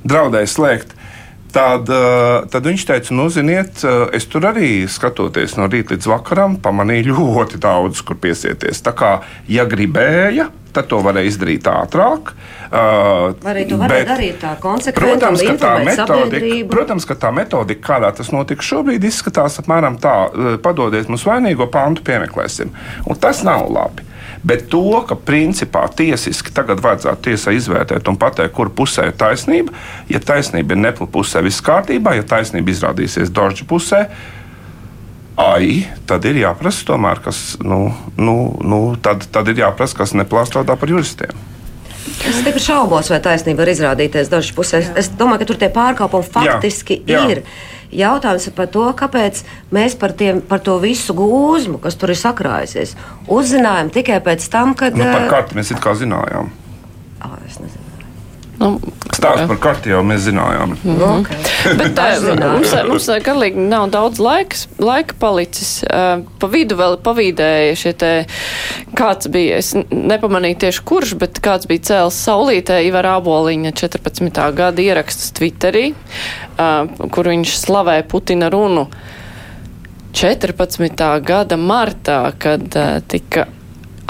draudēja slēgt. Tad, eh, tad viņš teica, nu, ziniet, eh, es tur arī skatoties no rīta līdz vakaram, pamanīju ļoti daudz, kur piesieties. Tā kā, ja gribēja, tad to varēja izdarīt ātrāk. Uh, Arī to varēja darīt tā konsekventi. Protams, ka tā metodika, protams, ka tā metodika, kādā tas notika šobrīd, izskatās apmēram tā, uh, padodiet mums vainīgo pantu, piemeklēsim. Un tas nav labi. Bet to, ka principā tiesiski tagad vajadzētu tiesai izvērtēt un pateikt, kur pusē ir taisnība, ja taisnība ir nepla pusē, viss kārtībā, ja taisnība izrādīsies Džordža pusē, ai, tad ir jāprasa tomēr, kas, nu, nu, nu, tad, tad ir jāprasa, kas neplāstrādā par juristiem. Es tikai šaubos, vai taisnība var izrādīties dažas puses. Es domāju, ka tur tie pārkāpumi faktiski jā, jā. ir. Jautājums ir par to, kāpēc mēs par, tiem, par to visu gūzmu, kas tur ir sakrājusies, uzzinājām tikai pēc tam, kad. Nu, par karti mēs it kā zinājām. Oh, es nezinu. Nu, Stāsts par karti jau mēs zinājām. Mm -hmm. okay. Bet tā, mums, mums galīgi nav daudz laiks, laika palicis. Pa vidu vēl pavīdēja šie te, kāds bija, es nepamanīju tieši kurš, bet kāds bija cēls saulītē Ivar Āboliņa 14. gada ieraksts Twitterī, kur viņš slavē Putina runu. 14. gada martā, kad tika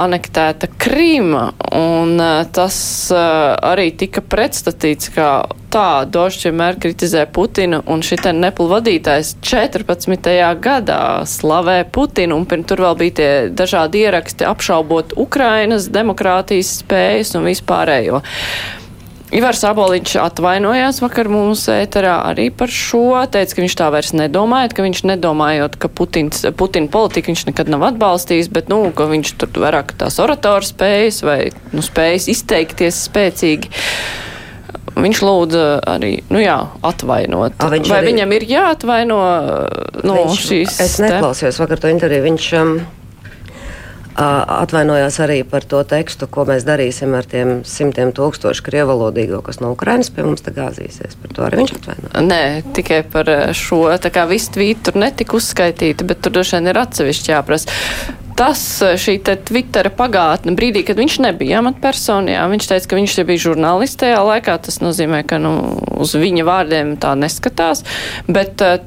anektēta Krīma, un uh, tas uh, arī tika pretstatīts, kā tā Došs vienmēr kritizē Putinu, un šitien Nepal vadītājs 14. gadā slavē Putinu, un tur vēl bija tie dažādi ieraksti apšaubot Ukrainas demokrātijas spējas un vispārējo. Ivars Aboliņš atvainojās vakar mūsu ēterā arī par šo, teica, ka viņš tā vairs nedomājot, ka viņš nedomājot, ka Putins, Putina politika viņš nekad nav atbalstījis, bet, nu, ka viņš tur vairāk tās oratoru spējas vai, nu, spējas izteikties spēcīgi. Viņš lūdza arī, nu jā, atvainot. A, Vai arī... viņam ir jāatvaino no viņš, šīs? Es neklausījos vakar to interviju. Viņš, um, atvainojās arī par to tekstu, ko mēs darīsim ar tiem simtiem tūkstošu krievalodīgo, kas no Ukrainas pie mums gāzīsies. Par to arī viņš atvainojās. Nē, tikai par šo. Tā kā viss tvīti tur netika uzskaitīti, bet tur droši vien ir atsevišķi jāprasa. Tas šī Twitter pagātne, brīdī, kad viņš nebija amatpersonā, viņš teica, ka viņš bija žurnālists tajā laikā. Tas nozīmē, ka nu, uz viņa vārdiem tā neskatās. Bet uh,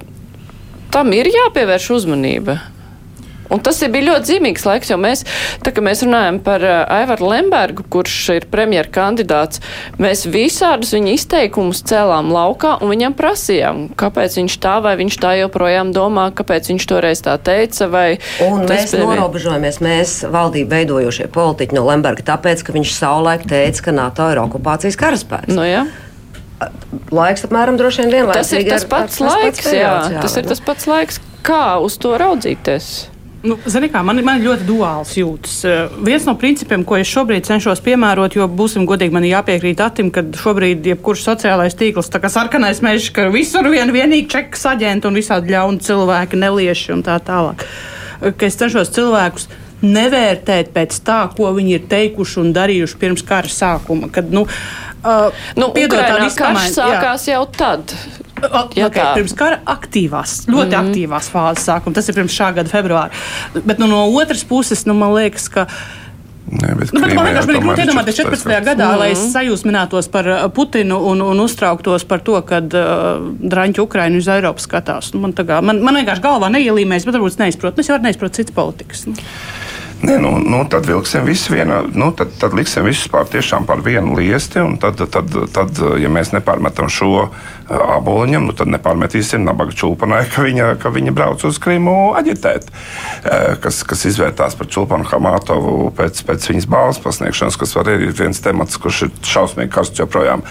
tam ir jāpievērš uzmanība. Un tas bija ļoti zīmīgs laiks, jo mēs, tā kā mēs runājam par Aivaru Lembergu, kurš ir premjera kandidāts, mēs visādus viņa izteikumus cēlām laukā un viņam prasījām, kāpēc viņš tā vai viņš tā joprojām domā, kāpēc viņš toreiz tā teica. Un mēs bija... norobežojamies, mēs valdību veidojošie politiķi no Lemberga, tāpēc, ka viņš savulaik teica, ka NATO ir okupācijas karaspēks. Nu, jā. Laiks apmēram droši vien vienlaikus. Tas ir tas pats ar, ar, laiks, tas pats jā, jā, tas ir tas pats laiks, kā uz to raudzīties. Nu, Zini, kā, man, man ļoti duāls jūtas. Uh, viens no principiem, ko es šobrīd cenšos piemērot, jo būsim godīgi, man jāpiekrīt Atim, ka šobrīd jebkurš sociālais tīkls, tā kā sarkanais mežs, ka visur vien vienīgi čekas aģenti un visādi ļauni cilvēki, nelieši un tā tālāk. Uh, ka es cenšos cilvēkus nevērtēt pēc tā, ko viņi ir teikuši un darījuši pirms kara sākuma. Kad, nu, uh, nu, piedod, Ukrainā karš sākās jā. jau tad. Ja okay, pirms kara aktīvās, ļoti mm -hmm. aktīvās fāzes sākuma. Tas ir pirms šā gada februāra. Bet nu, no otras puses, nu, man liekas, ka. Nē, bet nu, bet man vienkārši bija grūti iedomāties 14. gadā, mm -hmm. lai es sajūsminātos par uh, Putinu un, un uztrauktos par to, ka uh, draņķi Ukraiņu uz Eiropu skatās. Nu, man, tagad, man, man vienkārši galvā neielīmēs, bet varbūt neizprot. Nu, es jau neizprotu citas politikas. Nu. Nē, nu, nu, tad vilksim visu vienā, nu, tad, tad liksim visus pār, par vienu liesti. Tad, tad, tad, ja mēs nepārmetam šo aboliņam, nu, tad nepārmetīsim nabaga čulpanai, ka viņa, ka viņa brauc uz Krimu aģitēt, kas, kas izvērtās par čulpanu Hamātovu pēc, pēc viņas balvas pasniegšanas, kas arī ir viens temats, kurš ir šausmīgi karsts joprojām.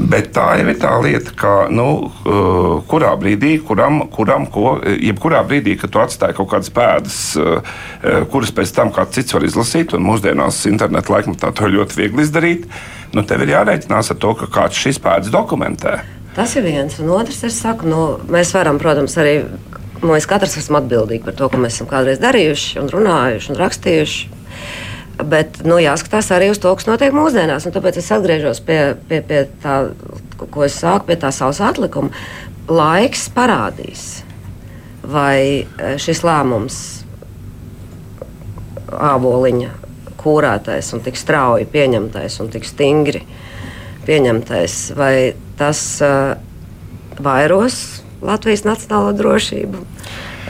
Bet tā jau ir tā lieta, ka nu, uh, kurā brīdī, kuram, kuram ko, jebkurā brīdī, kad tu atstāji kaut kādas pēdas, uh, kuras pēc tam kāds cits var izlasīt, un mūsdienās interneta laikmetā to ir ļoti viegli izdarīt, nu, tev ir jārēķinās ar to, ka kāds šīs pēdas dokumentē. Tas ir viens, un otrs, es saku, nu, mēs varam, protams, arī mēs katrs esam atbildīgi par to, ko mēs esam kādreiz darījuši, un runājuši un rakstījuši. Bet nu, jāskatās arī uz to, kas notiek mūsdienās. Un tāpēc es atgriežos pie, pie, pie tā, ko es sāku, pie tā savas atlikuma. Laiks parādīs, vai e, šis lēmums, āboliņa kūrētais un tik strauji pieņemtais un tik stingri pieņemtais, vai tas uh, vairos Latvijas nacionālo drošību.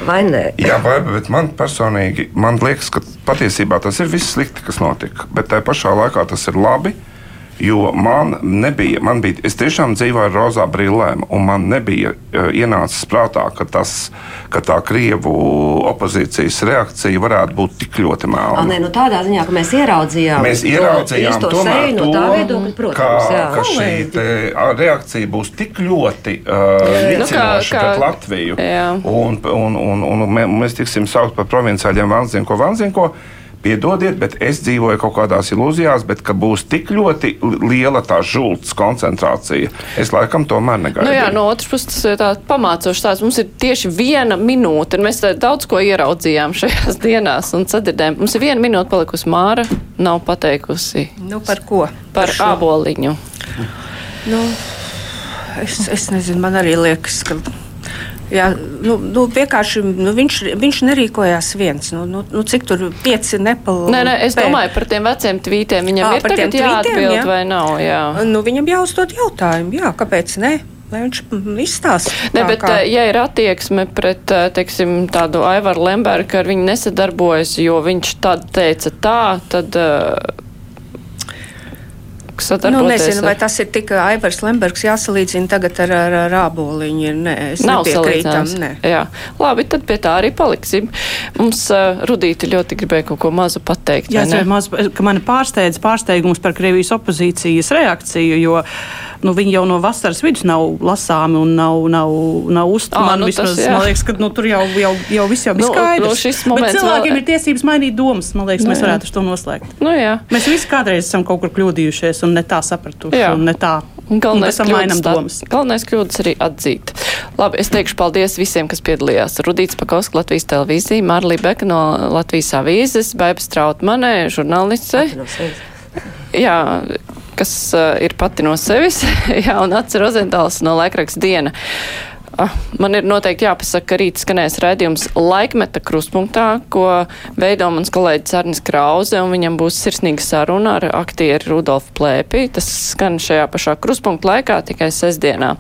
Vai nē? Jā, vai, bet man personīgi man liekas, ka patiesībā tas ir viss slikti, kas notika. Bet tajā pašā laikā tas ir labi. Jo man nebija, man bija, es tiešām dzīvoju ar rozā brillēm, un man nebija uh, ienācis prātā, ka, tas, ka tā krievu opozīcijas reakcija varētu būt tik ļoti melna. Nē, nu tādā ziņā, ka mēs ieraudzījām, mēs ieraudzījām to, tomēr no tā viedokļa, protams, ka, ka šī te, reakcija būs tik ļoti uh, nicinoša nu, pret Latviju. Jā. Un, un, un, un, un mēs tiksim saukt par provinciāļiem vanzinko vanzinko. Piedodiet, bet es dzīvoju kaut kādās ilūzijās, bet ka būs tik ļoti liela tā žults koncentrācija, es laikam tomēr negaidu. Nu jā, no otras puses tas ir tā pamācoši tāds. Mums ir tieši viena minūte, un mēs daudz ko ieraudzījām šajās dienās un sadzirdējām. Mums ir viena minūte palikusi Māra, nav pateikusi. Nu, par ko? Par, par āboliņu. Nu, es, es nezinu, man arī liekas, ka Jā, nu, nu, vienkārši nu, viņš, viņš nerīkojās viens. Nu, nu, nu, cik tur pieci nepalīdz? Nē, nē, es domāju par tiem veciem tvītiem. Viņam à, ir tagad jāatbild jā. vai nav? Jā. Nu, viņam jāuzdod jautājumu, jā, kāpēc ne? Lai viņš izstāsta. Ne, bet, kā... ja ir attieksme pret teiksim, tādu Aivaru Lembergu, ka ar viņu nesadarbojas, jo viņš tad teica tā, tad. Uh, sadarboties. Nu, nezinu, vai tas ir tikai Aivars Lembergs jāsalīdzina tagad ar, ar, ar āboliņu. Nē, es Nav salīdzināms. Ne. Jā. Labi, tad pie tā arī paliksim. Mums uh, Rudīti ļoti gribēja kaut ko mazu pateikt. Jā, es maz, ka mani pārsteidz pārsteigums par Krievijas opozīcijas reakciju, jo nu, viņi jau no vasaras vidus nav lasāmi un nav, nav, nav uztverami. Nu, vismaz, man liekas, ka nu, tur jau, jau, jau viss jau bija nu, skaidrs. Nu, Bet cilvēkiem vēl... ir tiesības mainīt domas. Man liekas, nu, mēs varētu uz to noslēgt. Nu, jā. mēs visi kādreiz esam kaut kur kļūdījušies un ne tā sapratuši. Ne tā. Galvenais, un kļūdas, domas. galvenais kļūdas arī atzīt. Labi, es teikšu paldies visiem, kas piedalījās. Rudīts Pakausks, Latvijas televīzija, Marlī Beka no Latvijas avīzes, Baiba Strautmanē, žurnāliste. Jā, kas uh, ir pati no sevis, jā, un Atcer Rozentāls no laikraksta diena. Ah, man ir noteikti jāpasaka, ka rīt skanēs redzījums laikmeta kruspunktā, ko veido mans kolēģis Arnis Krauze, un viņam būs sirsnīga saruna ar aktieru Rudolfu Plēpi. Tas skan šajā pašā kruspunkta laikā, tikai sestdienā.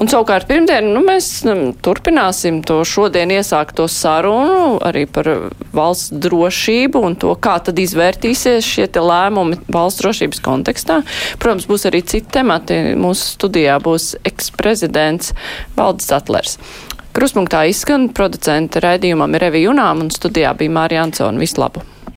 Un savukārt pirmdien, nu, mēs um, turpināsim to šodien iesākto sarunu arī par valsts drošību un to, kā tad izvērtīsies šie te lēmumi valsts drošības kontekstā. Protams, būs arī citi temati. Mūsu studijā būs eksprezidents Valdis Zatlers. Kruspunktā izskan producenta raidījumam ir Evi Junām un studijā bija Mārija Ansona. Vislabāk!